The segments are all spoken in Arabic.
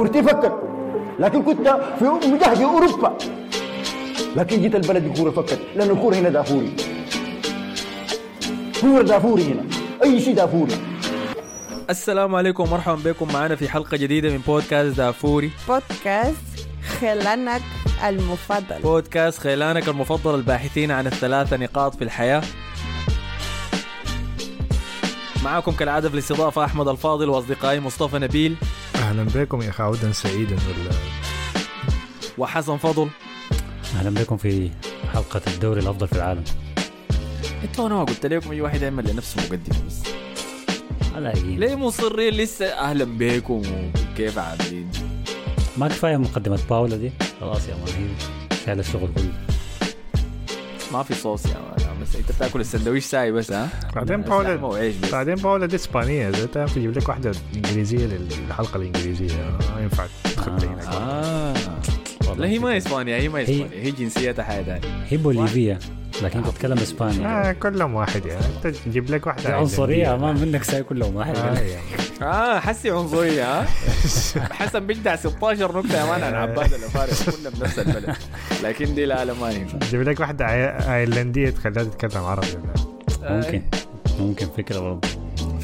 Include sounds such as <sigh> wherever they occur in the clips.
كورتي فكت لكن كنت في مجهد أوروبا. لكن جيت البلد الكوره فكت. لأن الكورة هنا دافوري. كورة دافوري هنا. أي شيء دافوري. السلام عليكم ومرحبا بكم. معنا في حلقة جديدة من بودكاست دافوري. بودكاست خيلانك المفضل. بودكاست خيلانك المفضل الباحثين عن الثلاثة نقاط في الحياة. معكم كالعادة في الاستضافة أحمد الفاضل وأصدقائي مصطفى نبيل. أهلا بكم يا أخي عودا سعيدا ولا وحسن فضل. أهلا بكم في حلقة الدوري الأفضل في العالم. أنتوا أنا ما قلت لكم أي واحد يعمل لنفسه مقدمة بس. على أكيد. ليه مصرين لسه أهلا بكم وكيف عاملين؟ ما كفاية مقدمة باولا دي؟ خلاص يا مان هي شايله الشغل كله. ما في صوص يا مان بس انت بتاكل السندويش ساي بس ها؟ بعدين باولا بعدين باولا دي إسبانية إذا تعرف تجيب لك واحدة إنجليزية للحلقة الإنجليزية ما ينفع تدخل هناك آه. لا هي ما اسبانيا هي ما اسبانيا هي جنسيتها حاجة ثانية هي بوليفيا لكن تتكلم اسباني آه كلهم واحد يعني. أنت تجيب لك واحدة عنصرية. ما منك ساي كلهم واحد آه يعني. آه حسي عنصرية ها <laughs> حسن بيجدع 16 نكته يا مان عن عباد الافارقه كلنا بنفس البلد. لكن دي لا لا ما ينفع تجيب لك واحدة آيرلندية تخليها تتكلم عربي. ممكن. ممكن فكرة برضه.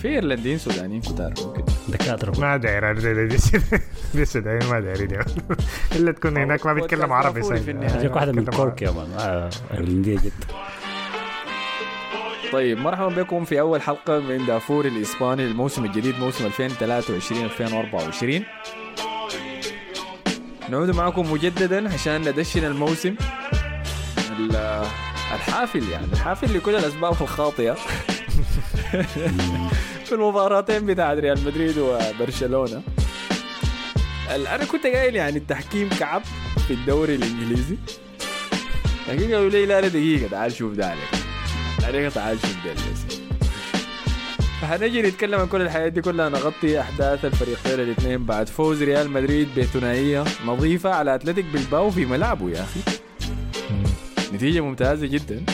في إيرلنديين سودانيين كتار ممكن. دكاترة. ما داير دي السودانيين ما دايرين إلا تكون هناك ما بيتكلم عربي دافوري في سهل. النهاية. جاك واحدة من كورك يا مان. آه، إيرلندية جدا. طيب مرحبا بكم في أول حلقة من دافور الإسباني للموسم الجديد موسم 2023 2024 نعود معكم مجددا عشان ندشن الموسم. ال- الحافل يعني الحافل لكل الأسباب الخاطئة. <laughs> في المباراتين بتاعت ريال مدريد وبرشلونة. أنا كنت قايل يعني التحكيم كعب في الدوري الإنجليزي. لكن قالوا لي لا لا دقيقة تعال شوف ده عليك. عليك تعال شوف ده بس فحنجي نتكلم عن كل الحياة دي كلها نغطي أحداث الفريقين الاثنين بعد فوز ريال مدريد بثنائية نظيفة على أتلتيك بلباو في ملعبه يا أخي. نتيجة ممتازة جدا.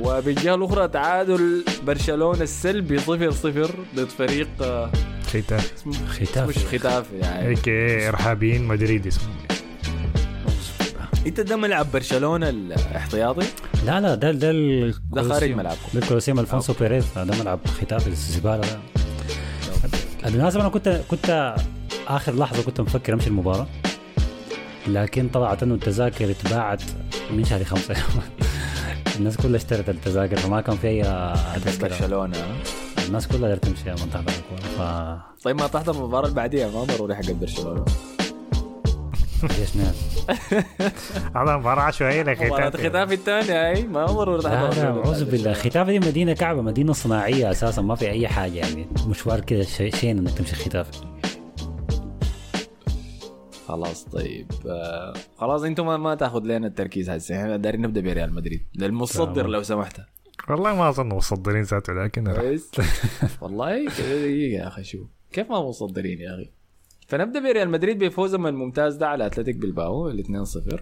وبالجهة الأخرى تعادل برشلونة السلبي صفر صفر ضد فريق آه، ختاف. اسمه ختاف. مش ختاف يعني. هيك إرهابيين مدريد اسمهم أنت ده ملعب برشلونة الاحتياطي؟ لا لا ده ده ده خارج ملعبكم. ده الكولوسيوم ألفونسو بيريز ده ملعب ختاف الزبالة ده. بالمناسبة أنا كنت كنت آخر لحظة كنت مفكر أمشي المباراة لكن طلعت إنه التذاكر اتباعت من شهر خمسة. <laughs> الناس كلها اشترت التذاكر فما كان في أي تذكرة. برشلونة. الناس كلها قدرت تمشي من تحت الكورة ف طيب ما تحضر المباراة اللي بعديها ما ضروري حق برشلونة. <laughs> ليش نعم؟ <laughs> هذا مباراة عشوائية مباراة لختاف ختاف الثانية أي ما ضروري لا تحضر لا أعوذ بالله. ختاف دي مدينة كعبة مدينة صناعية أساسا ما في أي حاجة يعني. مشوار كده شيء شين إنك تمشي ختاف خلاص طيب. آه خلاص أنتم ما, ما تاخذ لنا التركيز هسه. إحنا دايرين نبدأ بريال مدريد. للمصدر. لو سمحت. والله ما أظن مصدرين ذاته لكن <laughs> والله كده دقيقة يا أخي شو كيف ما مصدرين يا أخي؟ فنبدأ بريال مدريد بفوزهم الممتاز ده على اتلتيك بلباو ال 2-0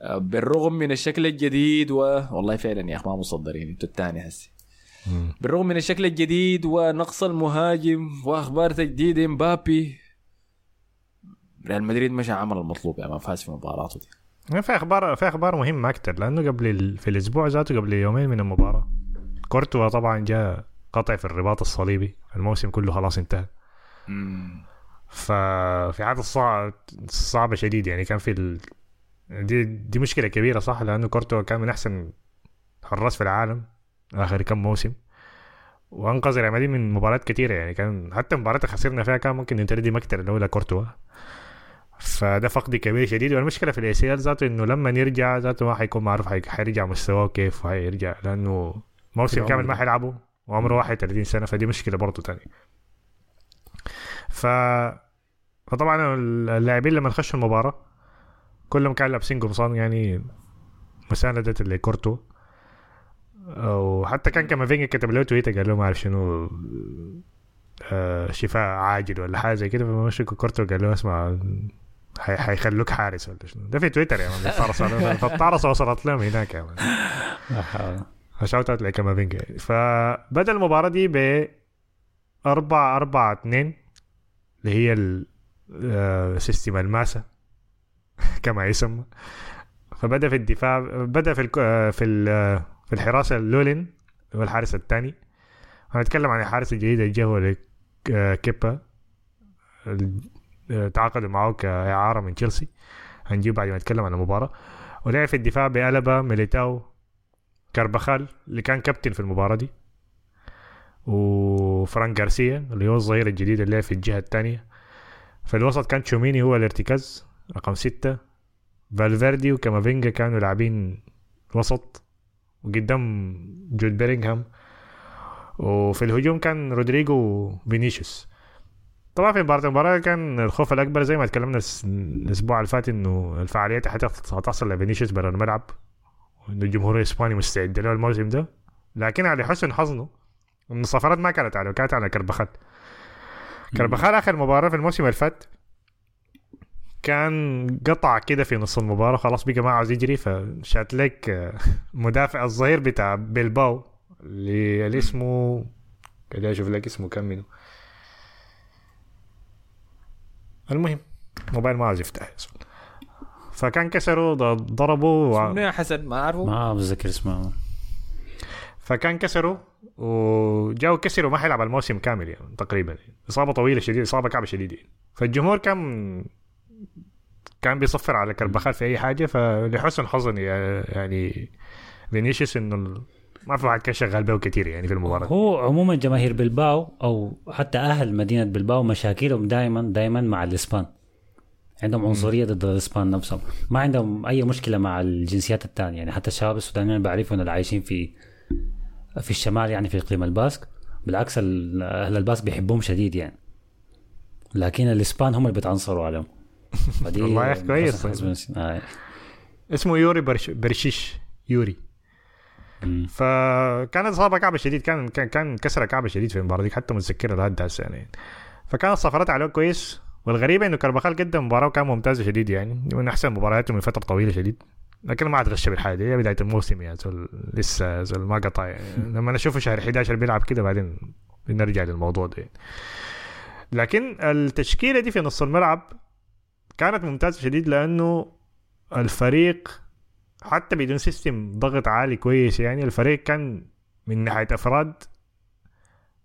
آه، بالرغم من الشكل الجديد و والله فعلا يا أخي ما مصدرين. أنتوا الثاني هسه. بالرغم من الشكل الجديد ونقص المهاجم وأخبار تجديد إمبابي ريال مدريد مشى عمل المطلوب يعني ما فاز في مباراته دي. في أخبار في أخبار مهمه أكثر لأنه قبل ال... في الأسبوع ذاته قبل يومين من المباراة. كورتوا طبعا جاء قطع في الرباط الصليبي الموسم كله خلاص انتهى. ففي حاله صعب صعبه شديد يعني كان في ال... دي دي مشكلة كبيرة صح؟ لأنه كورتوا كان من أحسن حراس في العالم آخر كم موسم. وأنقذ ريال مدريد من مباريات كثيره يعني كان حتى اللي خسرنا فيها كان ممكن ننتهي مقتل لولا كورتوا. فده فقد كبير شديد. والمشكلة في ال ACL ذاته إنه لما يرجع ذاته ما حيكون معروف حي- حيرجع مستواه كيف وحيرجع لأنه موسم كامل ما. حيلعبه وعمره 31 سنة فدي مشكلة برضه تاني ف فطبعا اللاعبين لما خشوا المباراة كلهم كانوا لابسين قمصان يعني مساندة لكورتوا. وحتى كان كامافينجا كتب له تويتر قال له ما أعرف شنو آه، شفاء عاجل ولا حاجة زي كده فمشي كورتوا قال له اسمع حيخلوك حارس ولا شنو. ده في تويتر يا man فالطارس وصلت لهم هناك يا man. <laughs> shout out لكامافينجا فبدا المباراة دي ب 4 4 2 اللي هي ال- آه، system الماسة <laughs> كما يسمى. فبدأ في الدفاع بدأ في. آه، في ال... آه، في الحراسه لولين هو الحارس الثاني هنتكلم عن الحارس الجديد اللي آه، كيبا. تعاقدوا معه كإعارة من تشيلسي. هنجيب بعد ما نتكلم عن المباراة. ولعب في الدفاع بألابا ميليتاو كاربخال اللي كان كابتن في المباراة دي. وفران غارسيا اللي هو الظهير الجديد اللي في الجهة الثانية في الوسط كان تشواميني هو الارتكاز رقم ستة. فالفيردي وكامافينجا كانوا لاعبين وسط وقدام جود بيلينغهام. وفي الهجوم كان رودريجو وفينيسيوس. طبعا في مباراة المباراة كان الخوف الأكبر زي ما تكلمنا الأسبوع اللي فات إنه الفعاليات هتحصل لفينيسيوس برا الملعب وإنه الجمهور الإسباني مستعد له الموسم ده. لكن على حسن حظه إن الصفارات ما كانت عليه كانت على كربخال كربخال آخر مباراة في الموسم اللي فات كان قطع كده في نص المباراة خلاص بقى ما عاوز يجري فشات لك آه، مدافع الظهير بتاع بيلباو اللي اللي اسمه كده أشوف لك اسمه كم منه. المهم موبايل ما عاوز يفتح. فكان كسروا ض- ضربوا منو يا حسن؟ ما أعرفه. ما بتذكر اسمه. فكان كسروا وجاوا كسروا ما حيلعب الموسم كامل يعني تقريبا. إصابة طويلة شديدة إصابة كعبة شديدة. يعني. فالجمهور كان كان بيصفر على كربخال في أي حاجة. فلحسن حظ يعني فينيسيوس إنه ما في واحد كان شغال به كثير يعني في المباراة. هو عموما جماهير بلباو أو حتى أهل مدينة بلباو مشاكلهم دائما دائما مع الإسبان. عندهم عنصرية ضد الإسبان نفسهم. ما عندهم أي مشكلة مع الجنسيات الثانية يعني حتى الشباب السودانيين بعرفهم اللي عايشين في في الشمال يعني في إقليم الباسك. بالعكس ال- أهل الباسك بيحبوهم شديد يعني. لكن الإسبان هم اللي بيتعنصروا عليهم. <laughs> والله كويس. آه. اسمه يوري برش برشيش يوري. فكانت إصابة كعبة شديد كان كان كان كسر كعبه شديد في المباراه دي حتى متذكرها لحد هسه يعني فكانت صفارات عليه كويس والغريبه إنه كربخال قدم مباراة وكان ممتازه شديد يعني من أحسن مبارياته من فترة طويلة شديد لكن ما اتغش بالحاجة دي بداية الموسم يا زول لسه زول ما قطع يعني. <laughs> لما نشوفه شهر 11 بيلعب كده بعدين بنرجع للموضوع ده يعني. لكن التشكيلة دي في نص الملعب كانت ممتازة شديد لأنه الفريق حتى بدون سيستم ضغط عالي كويس يعني الفريق كان من ناحية إفراد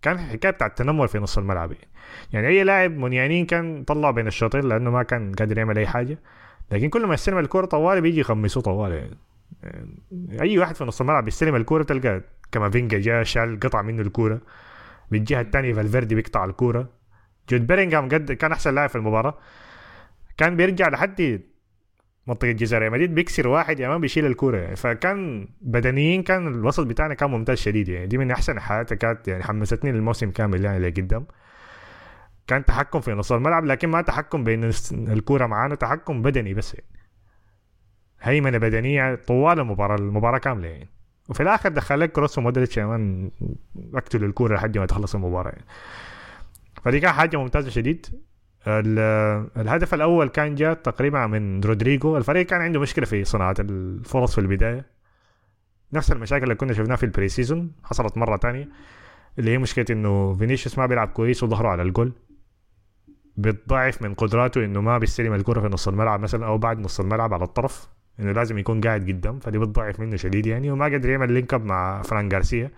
كان حكاية بتاع التنمر في نص الملعب. يعني, يعني أي لاعب منيانين كان طلع بين الشوطين لأنه ما كان قادر يعمل أي حاجة. لكن كل ما يستلم الكوره طوالي بيجي يخمسوه طوالي. يعني. أي واحد في نص الملعب بيستلم الكوره تلقى كامافينجا جا شال قطع منه الكوره بالجهه الثانية فالفيردي بيقطع الكوره جود بيلينغهام قد كان أحسن لاعب في المباراة. كان بيرجع لحد منطقة جزاء ريال مدريد بيكسر واحد يا مان بيشيل الكوره يعني فكان بدنيين كان الوسط بتاعنا كان ممتاز شديد. يعني دي من أحسن الحالات كانت يعني حمستني للموسم كامل يعني لقدام. كان تحكم في نص الملعب لكن ما تحكم بالكوره معانا تحكم بدني بس. يعني. هيمنة بدنية طوال المباراة المباراة كاملة يعني. وفي الآخر دخل لك كروس ومودريتش يا مان أقتل الكوره لحد ما تخلص المباراة. يعني. فدي كان حاجة ممتازة شديد. الهدف الأول كان جاء تقريبا من رودريجو. الفريق كان عنده مشكلة في صناعة الفرص في البداية. نفس المشاكل اللي كنا شفناها في ال pre-season حصلت مرة تانية اللي هي مشكلة إنه فينيسيوس ما بيلعب كويس وظهره على الجول. بتضعف من قدراته إنه ما بيستلم الكرة في نص الملعب مثلا أو بعد نص الملعب على الطرف إنه لازم يكون قاعد قدام فدي بتضعف منه شديد يعني. وما قدر يعمل link up مع فران جارسيا.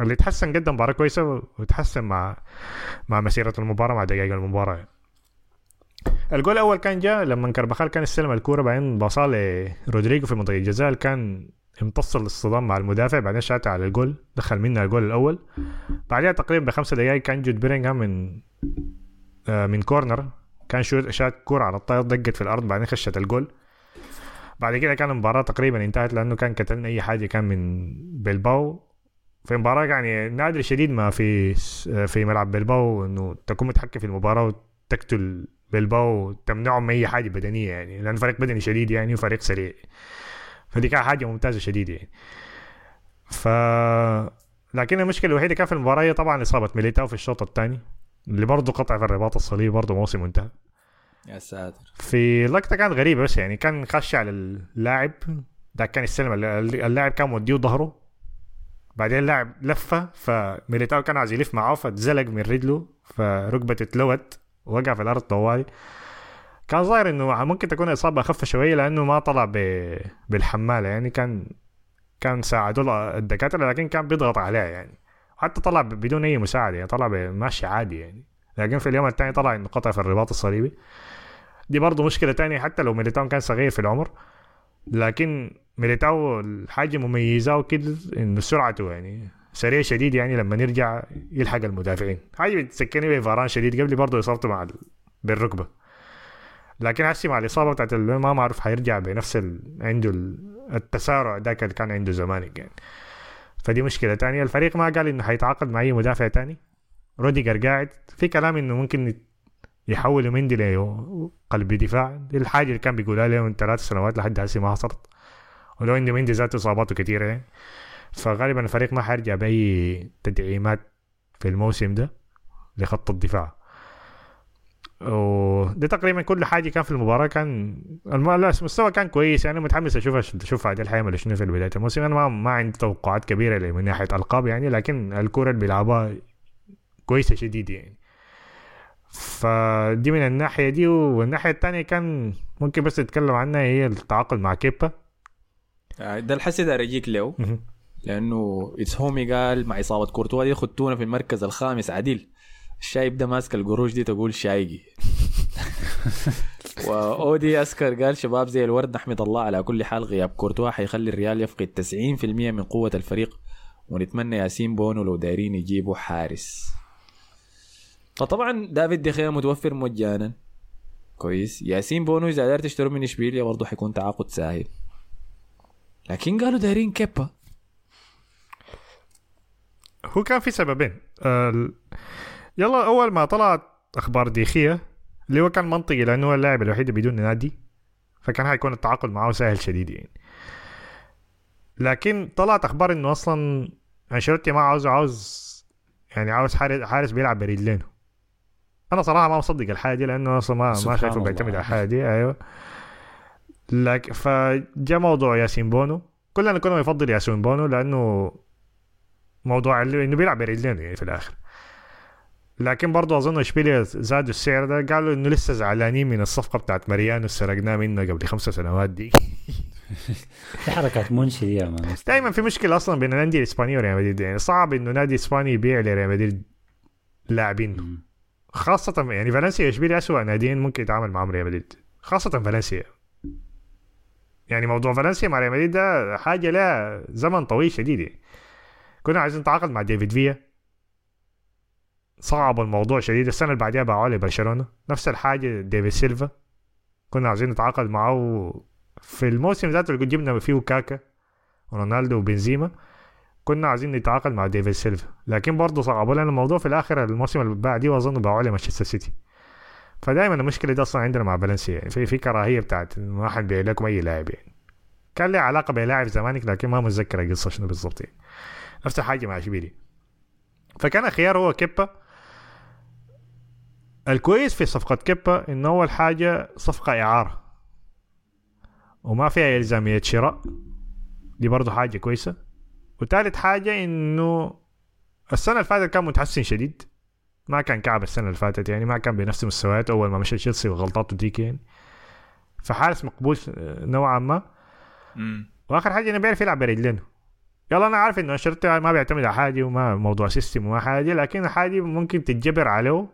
اللي تحسن قدم مباراة كويسة وتحسن مع مع مسيرة المباراة مع دقائق المباراة. الجول الأول كان جاء لما كربخال كان استلم الكورة بعدين باصاه لرودريجو في منطقة الجزاء. كان امتص الاصطدام مع المدافع بعدين شات على الجول دخل منها الجول الأول. بعدها تقريبا بخمسة دقائق كان جود بيلينغهام من آه من corner. كان shoot شات كورة على الطاير دقت في الأرض بعدين خشت الجول. بعد كده كان المباراة تقريبا انتهت لأنه كان قتلنا أي حاجة كان من بلباو. في مباراة يعني نادر شديد ما في في ملعب بلباو إنه تكون متحكم في المباراة وتقتل بلباو وتمنعهم من أي حاجة بدنية يعني لأن فريق بدني شديد يعني وفريق سريع. فدي كانت حاجة ممتازة شديد يعني. ف لكن المشكلة الوحيدة كان في المباراة هي طبعا إصابة ميليتاو في الشوط الثاني اللي برضه قطع في الرباط الصليبي برضه موسم انتهى. يا ساتر. في لقطة كانت غريبة بس يعني كان خش على اللاعب ده كان يستلم الل- اللاعب كان موديه ظهره. بعدين اللاعب لفة فميليتاو كان عايز يلف معاه فاتزلق من رجله فركبته اتلوت وقع في الأرض طوالي كان ظاهر إنه ممكن تكون إصابة اخف شوية لأنه ما طلع ب... بالحمالة يعني كان كان ساعدوا الدكاترة لكن كان بيضغط عليها يعني. حتى طلع بدون أي مساعدة يعني طلع ماشي عادي يعني. لكن في اليوم الثاني طلع انه قطع في الرباط الصليبي. دي برضه مشكلة تانية حتى لو ميليتاو كان صغير في العمر. لكن ميليتاو الحاجة مميزة وكده انه سرعته يعني سريع شديد يعني لما يرجع يلحق المدافعين. حاجة بتذكرني بفاران شديد قبل برضه إصابته مع ال... بالركبة. لكن هسي مع الإصابة بتاعت ما معروف حيرجع بنفس ال... عنده التسارع ذاك اللي كان عنده زمان يعني. فدي مشكلة تانية. الفريق ما قال إنه حيتعاقد مع أي مدافع تاني. روديجر قاعد. في كلام إنه ممكن يحولوا مندي لقلب دفاع. دي الحاجة اللي كان بيقولها له من ثلاث سنوات لحد هسه ما حصلت. ولو انه مندي ذاته إصاباته كثيره يعني فغالبا الفريق ما حيرجع بأي تدعيمات في الموسم ده لخط الدفاع. ودي تقريبا كل حاجة كان في المباراة. كان المستوى كان كويس. يعني متحمس أشوف أشوف عادل حيعمل شنو في بدايه الموسم. أنا ما, ما عندي توقعات كبيرة من ناحية ألقاب. يعني لكن الكوره اللي بيلعبها كويسة شديد يعني. فدي من الناحية دي والناحية الثانية كان ممكن بس نتكلم عنها هي التعاقد مع كيبا. آه، ده الحسي ده اجيك له. لأنه اتس هومي قال مع إصابة كورتوا دي خدتونا في المركز الخامس عديل. الشايب ده ماسك القروش دي تقول شايقي. <laughs> وأودي أسكر قال شباب زي الورد نحمد الله على كل حال غياب كورتوا حيخلي الريال يفقد 90% من قوة الفريق. ونتمنى ياسين بونو لو دايرين يجيبوا حارس. فطبعا دافيد دخيا متوفر مجانا كويس. ياسين بونو إذا قدرت تشتروا من إشبيليا برضه حيكون تعاقد سهل. لكن قالوا دايرين كيبا. هو كان في سببين. يلا أول ما طلعت أخبار ديخيه اللي هو كان منطقي لأنه هو اللاعب الوحيد بدون نادي فكان حيكون التعاقد معه سهل شديد يعني. لكن طلعت أخبار إنه أصلا أنشيلوتي ما عاوز عاوز يعني عاوز حارس حارس بيلعب برجلينه. أنا صراحة ما مصدق الحاجة دي لأنه أصلا ما ما شايفه بيعتمد على الحاجة دي أيوه. لكن فجاء موضوع ياسين بونو. كلنا كنا يفضل ياسين بونو لأنه موضوع إنه بيلعب برجلينه يعني في الآخر. لكن برضه أظن إشبيليا زادوا السعر ده قالوا إنه لسه زعلانين من الصفقة بتاعت ماريانو سرقناه منه قبل خمسة سنوات دي. <laughs> في حركات مونشي دي دائما في مشكلة أصلا بين الأندية الإسبانية وريال مدريد. يعني صعب إنه نادي إسباني يبيع لريال مدريد لاعبين. خاصة يعني فالنسيا اشبيليا اسوء ناديين ممكن يتعامل معهم ريال مدريد. خاصة فالنسيا. يعني موضوع فالنسيا مع ريال مدريد ده حاجة لها زمن طويل شديد. يعني كنا عايزين نتعاقد مع ديفيد فيا. صعب الموضوع شديد. السنة اللي بعديها باعوا لبرشلونة. نفس الحاجة ديفيد سيلفا. كنا عايزين نتعاقد معه. في الموسم ذاته اللي جبنا فيه كاكا ورونالدو وبنزيما. كنا عايزين نتعاقد مع ديفيد سيلفا لكن برضه صعبوا لنا الموضوع في الآخر الموسم اللي بعديه وأظن باعوا لمانشستر سيتي. فدائما المشكلة دي أصلا عندنا مع فالنسيا يعني في في كراهية بتاعت ما حد بيع لكم أي لاعب يعني. كان له علاقة بلاعب زمانك لكن ما متذكر القصة شنو بالضبط يعني. نفس الحاجة مع اشبيلي فكان خيار هو كيبا. الكويس في صفقة كيبا إنه أول حاجة صفقة إعارة. وما فيها إلزامية شراء دي برضو حاجة كويسة. وثالث حاجة إنه السنة اللي فاتت كان متحسن شديد. ما كان كعب السنة اللي فاتت يعني ما كان بنفس مستوياته أول ما مشى تشيلسي وغلطاته ديك يعني. فحارس مقبول نوعا ما. وآخر حاجة إنه بيعرف يلعب برجلينه يلا أنا عارف إنه أنشيلوتي ما بيعتمد على حاجة وما موضوع system وما حاجة لكن حاجة ممكن تتجبر عليه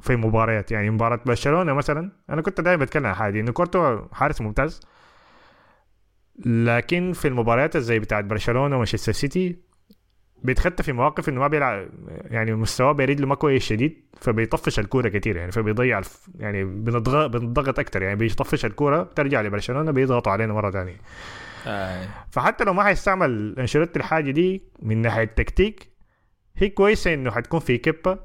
في مباريات. يعني مباراة برشلونة مثلا أنا كنت دائما بتكلم عن حاجة إنه كورتوا حارس ممتاز. لكن في المباريات زي بتاعت برشلونة ومانشستر سيتي بيتخطى في مواقف إنه ما بيلعب يعني مستواه برجله ما كويس شديد فبيطفش الكورة كتير يعني فبيضيع الف يعني بنضغط بنضغط أكتر يعني بيطفش الكورة بترجع لبرشلونة بيضغطوا علينا مرة ثانية آه. فحتى لو ما حيستعمل أنشيلوتي الحاجة دي من ناحية التكتيك هي كويسة إنه حتكون في كبه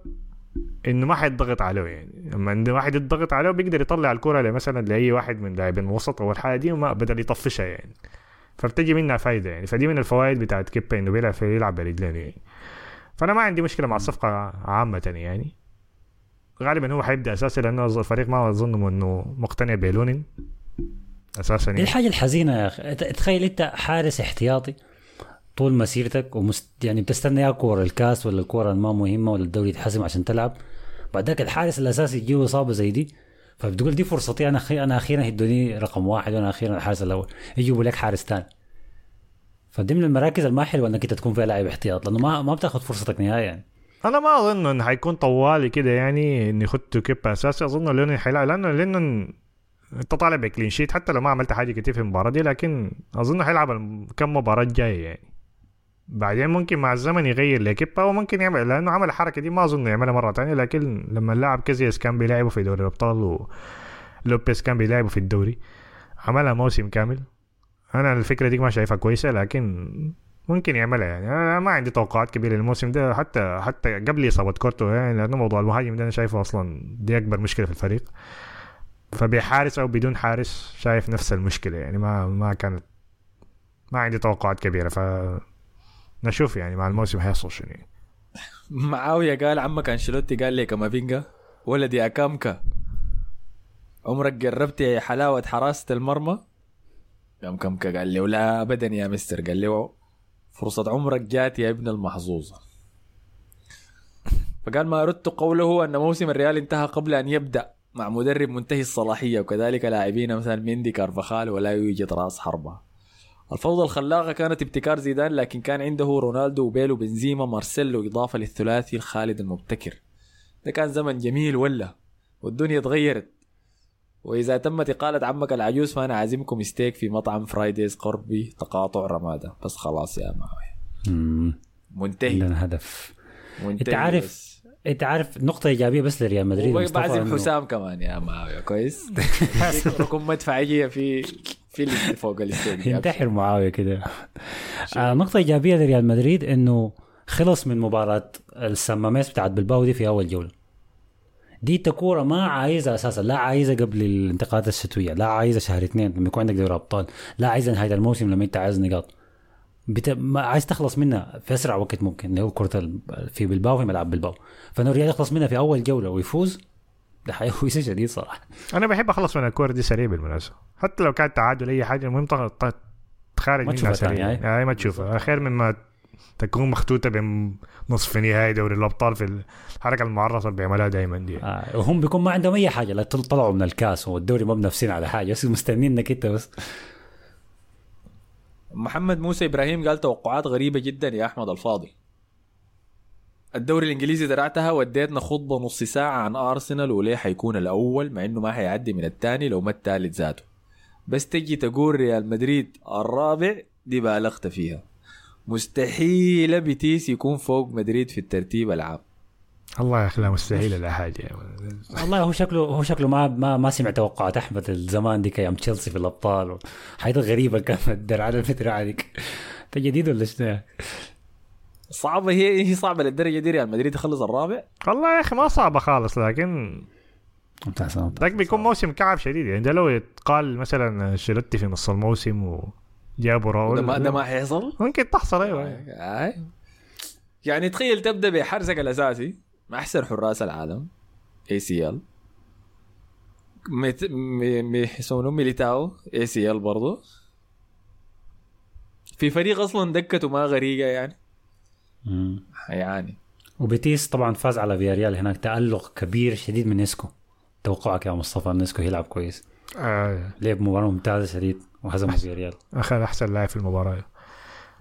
إنه ما حيتضغط عليه يعني. لما واحد يضغط عليه بيقدر يطلع الكرة مثلا لأي واحد من لاعبين الوسط أو الحاجة دي وما بدل يطفشها يعني. فبتجي منها فايدة يعني. فدي من الفوائد بتاعت كيبا إنه بيلعب يلعب برجلين يعني. فأنا ما عندي مشكلة مع الصفقة عامة يعني. غالبا هو حيبدأ اساسي لأنه الفريق ما أظن إنه مقتنع بلونين أساسا يعني. الحاجة الحزينة يا أخي تخيل أنت حارس احتياطي طول مسيرتك ومست يعني بتستنى يا كورة الكاس ولا الكورة ما مهمة ولا الدوري يتحسم عشان تلعب. بعد ذاك الحارس الأساسي يجيه إصابة زي دي. فبتقول دي فرصتي أنا أنا أخيرا هدوني رقم واحد وأنا أخيرا الحارس الأول. يجيبوا لك حارس ثاني فدي من المراكز الما حلوة إنك أنت تكون فيها لاعب احتياط لأنه ما ما بتاخذ فرصتك نهائيا. يعني. أنا ما أظن انه حيكون طوالي كده يعني انه يخطوا كيبا أساسي. أظن لينون حيلعب لأنه لينون أنت طالع ب clean sheet حتى لو ما عملت حاجة كتير في المباراة دي لكن أظن حيلعب كم مباراة جاية يعني. بعدين ممكن مع الزمن يغير لكيبا وممكن يعمل لأنه عمل الحركة دي ما أظن يعملها مرة تانية لكن لما اللاعب كازياس كان بيلعبه في دوري الأبطال ولوبيز كان بيلعبه في الدوري. عملها موسم كامل. أنا الفكرة دي ما شايفها كويسة لكن ممكن يعملها يعني. أنا ما عندي توقعات كبيرة للموسم ده حتى حتى قبل إصابة كورتو يعني لأنه موضوع المهاجم ده أنا شايفه أصلا دي أكبر مشكلة في الفريق. فبحارس أو بدون حارس شايف نفس المشكلة يعني. ما ما كانت ما عندي توقعات كبيرة. ف نشوف يعني مع الموسم هيحصل شنو يعني. <laughs> معاوية قال عمك أنشيلوتي قال لي كامافينجا ولدي أكامكا عمرك جربت حلاوة حراسة المرمى؟ قام كامكا قال لي ولا ابدا يا مستر قال لي فرصة عمرك جات يا ابن المحظوظة <laughs> فقال ما أردت قوله أن موسم الريال انتهى قبل أن يبدأ مع مدرب منتهي الصلاحية وكذلك لاعبين مثل ميندي كارفخال ولا يوجد رأس حربة الفوضى الخلاقة كانت ابتكار زيدان لكن كان عنده رونالدو وبيل وبنزيما مارسيلو إضافة للثلاثي الخالد المبتكر. ده كان زمن جميل ولا؟ والدنيا اتغيرت وإذا تمت إقالة عمك العجوز فأنا عازمكم ستيك في مطعم فرايديز قربي تقاطع رمادة. بس خلاص يا معاوية. منتهي. عندنا هدف. منتهي أنت عارف بس. أنت عارف نقطة إيجابية بس لريال مدريد إنه- حسام كمان يا معاوية. كويس؟ <laughs> ركم مدفعية في في اللي فوق الاستوديو <laughs> ينتحر معاوية كده. آه نقطة إيجابية لريال مدريد إنه خلص من مباراة السماميس بتاعت بلباو دي في أول جوله دي كورة ما عايزها أساسا لا عايزها قبل الانتقالات الشتوية لا عايزها شهر اثنين لما يكون عندك دوري أبطال لا عايزها نهاية الموسم لما أنت عايز نقاط. بت... ما عايز تخلص منها في أسرع وقت ممكن اللي هو كرة. في بلباو في ملعب بلباو. فإنه الريال يخلص منها في أول جولة ويفوز ده حيفوز شديد صراحة. أنا بحب أخلص من الكورة دي سريع بالمناسبة. حتى لو كان تعادل أي حاجة المهم تخارج ما منها تشوفها سريع. يعني ما تشوفها. خير مما تكون مختوته بنصف نهائي دوري الأبطال في الحركة المعرصه اللي بيعملها دائما دي. آه وهم بيكون ما عندهم أي حاجة لا طل- طلعوا من الكاس والدوري ما بنفسين على حاجة بس مستنينك انت بس. محمد موسى إبراهيم قال توقعات غريبة جدا يا أحمد الفاضل. الدوري الإنجليزي درعتها وديتنا خطبة نص ساعة عن أرسنال وليه حيكون الأول مع إنه ما حيعدي من الثاني لو ما الثالث ذاته. بس تجي تقول ريال مدريد الرابع دي بالغت فيها. مستحيل بيتيس يكون فوق مدريد في الترتيب العام. الله يا أخي لا مستحيل لا حاجة. والله هو شكله هو شكله ما ما ما سمع توقعات أحمد الزمان ديك أيام تشيلسي في الأبطال حاجات غريبة كانت الدرع على الفترة هذيك. انت جديد ولا شنو؟ صعبة هي هي صعبة للدرجة دي ريال مدريد يخلص الرابع. والله يا أخي ما صعبة خالص لكن ممتاز ممتاز. بيكون موسم كعب شديد. يعني ده لو يتقال مثلا شيلوتي في نص الموسم وجابوا راول. ده ما ده ما حيحصل؟ ممكن تحصل أيوه. آي. يعني تخيل تبدأ بحارسك الأساسي مع أحسن حراس العالم اي سي ال يسمونه ميليتاو اي سي ال برضه في فريق أصلا دكته ما غريقة يعني. مم. يعني. وبيتيس طبعا فاز على فياريال هناك تألق كبير شديد من إيسكو. توقعك يا مصطفى إن إيسكو يلعب كويس؟ آه. لعب مباراة ممتازة شديد وهزم <laughs> فياريال. أخذ أحسن لاعب في المباراة.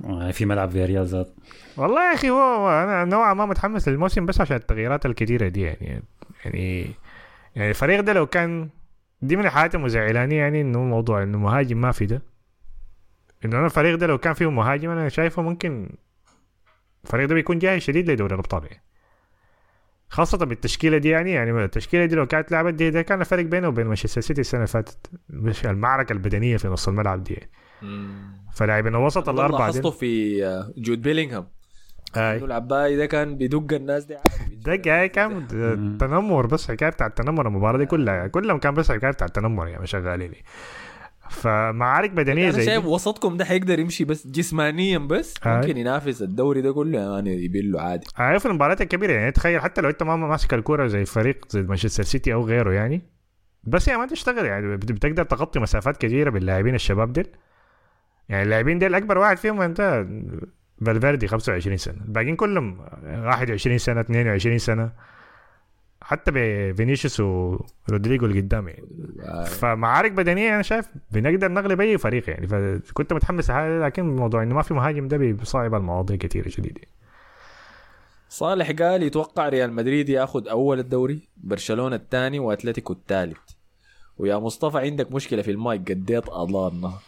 آه، في ملعب فياريال ذات. والله يا أخي هو أنا نوعا ما متحمس للموسم بس عشان التغييرات الكثيره دي يعني. يعني يعني الفريق ده لو كان دي من الحاجات المزعلانية يعني إنه موضوع إنه مهاجم ما في ده. إنه أنا الفريق ده لو كان فيه مهاجم أنا شايفه ممكن الفريق ده بيكون جاهز شديد لدوري الأبطال يعني خاصة بالتشكيلة دي يعني يعني التشكيلة دي لو كانت لعبت دي ده كان الفرق بينه وبين مانشستر سيتي السنة اللي فاتت مش المعركة البدنية في نص الملعب دي يعني. فلاعبين الوسط الأربعة دي لاحظته في آه، جود بيلينغهام. انه العباي ده كان بيدق الناس دي. ده جاي كان <laughs> تنمر بس حكاية بتاع التنمر المباراة دي كلها كلهم كان بس حكاية بتاع التنمر يعني شغالين فمعارك بدنية أنا زي شايف دي وسطكم ده حيقدر يمشي بس جسمانيا بس. ممكن ينافس الدوري ده كله يعني يبيله عادي. عارف المباريات الكبيرة يعني تخيل حتى لو أنت ما ماسك الكورة زي فريق زي مانشستر سيتي أو غيره يعني. بس يعني ما تشتغل يعني بت- بتقدر تغطي مسافات كثيره باللاعبين الشباب ديل. يعني اللاعبين ديل أكبر واحد فيهم أنت فالفيردي 25 سنة. الباقيين كلهم 21 سنة 22 سنة. حتى بفينيسيوس ورودريجو اللي قدام يعني فمعارك بدنية أنا شايف بنقدر نغلب أي فريق يعني. فكنت متحمس لهذا لكن موضوع إنه ما في مهاجم ده بيصعب المواضيع كثيرة شديدة. صالح قال يتوقع ريال مدريد ياخذ أول الدوري برشلونة الثاني وأتلتيكو الثالث. ويا مصطفى عندك مشكلة في المايك قديت أضلالنا. <laughs>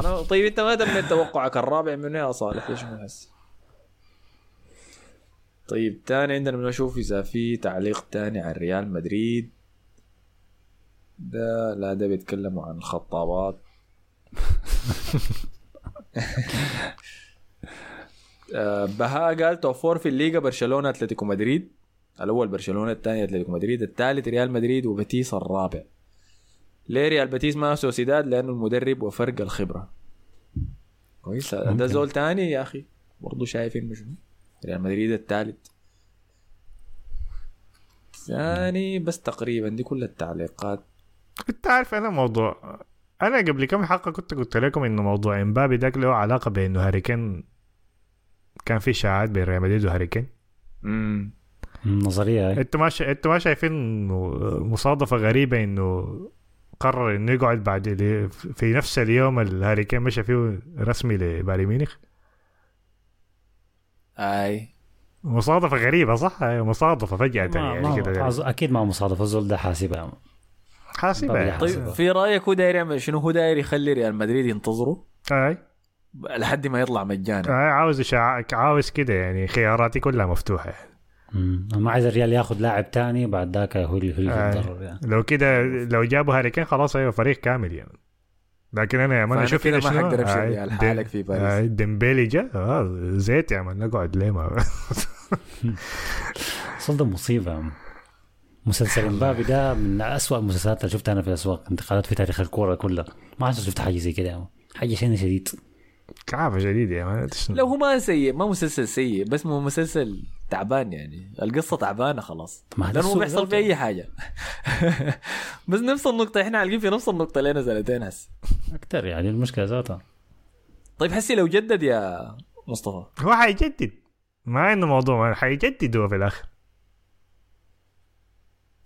أنا طيب أنت ما تميت توقعك الرابع من يا صالح ليش ما هسه طيب تاني عندنا بنشوف إذا في تعليق تاني عن ريال مدريد. ده لا ده بيتكلموا عن الخطابات <laughs> آه، بهاء قال top four في الليغا برشلونة أتلتيكو مدريد. الأول برشلونة الثاني أتلتيكو مدريد الثالث ريال مدريد وبتيس الرابع. ليه ريال بتيس ما سوسيداد؟ لأنه المدرب وفرق الخبرة. كويس. ده زول تاني يا أخي برضه شايف انه شنو ريال مدريد الثالث ثاني بس تقريبا دي كل التعليقات. انت عارف أنا موضوع أنا قبل كم حلقة كنت قلت لكم إنه موضوع إمبابي ده له علاقة بأنه هاري كين كان في اشاعات بين ريال مدريد وهاري كين. امم نظرية هاي أنتوا ما. أنتوا ما شايفين إنه مصادفة غريبة إنه قرر إنه يقعد بعد في نفس اليوم الهاري كين مشى فيه رسمي لبايرن ميونخ؟ اي مصادفة غريبة صح مصادفة فجأة ما يعني ما كده أكيد ما مصادفة الزول ده حاسبها حاسبها طبيعي. يعني. طيب حسبها. في رأيك هو داير يعمل شنو هو داير يخلي ريال مدريد ينتظروا أي لحد ما يطلع مجانا أي عاوز اشاعات عاوز كده يعني خياراتي كلها مفتوحة يعني. مم. ما عايز الريال ياخذ لاعب تاني بعد ذاك هو اللي هو اللي آه. يتضرر يعني لو كده لو جابوا هاري كين خلاص أيوه فريق كامل يعني لكن أنا يا man أشوف كده هنا ما؟ حقدر أمشي آي، ريال حالك في باريس. آي، ديمبيلي جا آه زيت يا man نقعد ليه ما <laughs> ده مصيبة. مسلسل <laughs> امبابي ده من أسوأ المسلسلات اللي شفتها أنا في الاسواق انتقالات في تاريخ الكورة كلها ما عشان شفت حاجة زي كده. حاجة شيء شديد كعافه شديد يا مان لو هو ما سيء ما مسلسل سيء بس مو مسلسل تعبان يعني. القصة تعبانة خلاص. ما لأنه السوء بيحصل. في أي حاجة. <laughs> بس نفس النقطة إحنا عالقين في نفس النقطة لنا سنتين هسه. أكثر يعني المشكلة ذاتها. طيب حسي لو جدد يا مصطفى. هو حيجدد. ما انه موضوع حيجدد هو في الآخر.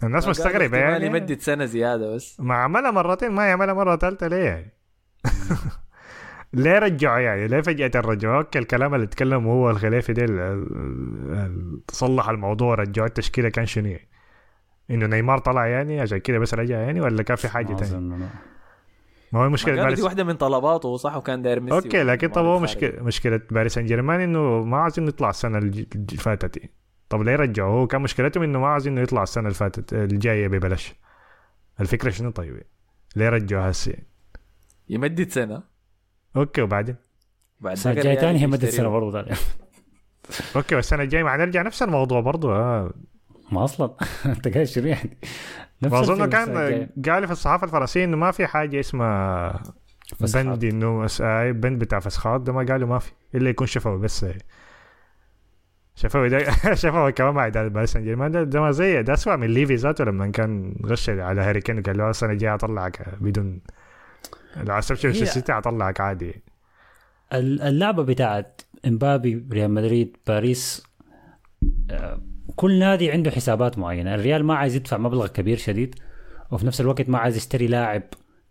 الناس مستغربة يعني يعني. يمدد سنة زيادة بس. ما عملها مرتين ما يعملها مرة ثالثة ليه يعني؟ <laughs> ليه رجعوا يعني ليه فجأة رجعوا أوكي الكلام اللي اتكلم هو الخليفي ده صلح الموضوع رجعوا التشكيلة كان شنو يعني؟ إنه نيمار طلع يعني عشان كده بس رجع يعني ولا كان في حاجة ما أنا. ما هو ما مشكلة كانت دي واحدة من طلباته صح وكان داير ميسي okay لكن طب هو مشكلة مشكلة باريس سان جيرمان إنه ما عايزين يطلع السنة اللي فاتت يعني. طب ليه رجعوا؟ هو كان مشكلتهم إنه ما عايزين يطلع السنة اللي فاتت الجاية ببلاش الفكرة شنو طيب؟ ليه رجعوا هسه؟ يعني؟ يمدد سنة okay وبعدين بعد السنة الجاية ثاني هي مدة. سنه برضه. okay والسنة الجاية ما حنرجع نفس الموضوع برضو آه ما أصلا <laughs> أنت قاعد شنو يعني الفيلم السنة كان. قال في الصحافة الفرنسية إنه ما في حاجة اسمها فسخات. بند إنه آه، بند بتاع فسخات ده ما قالوا ما في إلا يكون شفوي بس شفوي ده <laughs> شفوي كمان مع باريس سان جيرمان ده, ده ما زي ده اسوء من ليفي ذاته لما كان غش على هاري كين وقال له السنة الجاية أطلعك بدون لو عصبت هي- السيتي اطلعك عادي ال- اللعبة بتاعت إمبابي ريال مدريد باريس آه، كل نادي عنده حسابات معينة. الريال ما عايز يدفع مبلغ كبير شديد وفي نفس الوقت ما عايز يشتري لاعب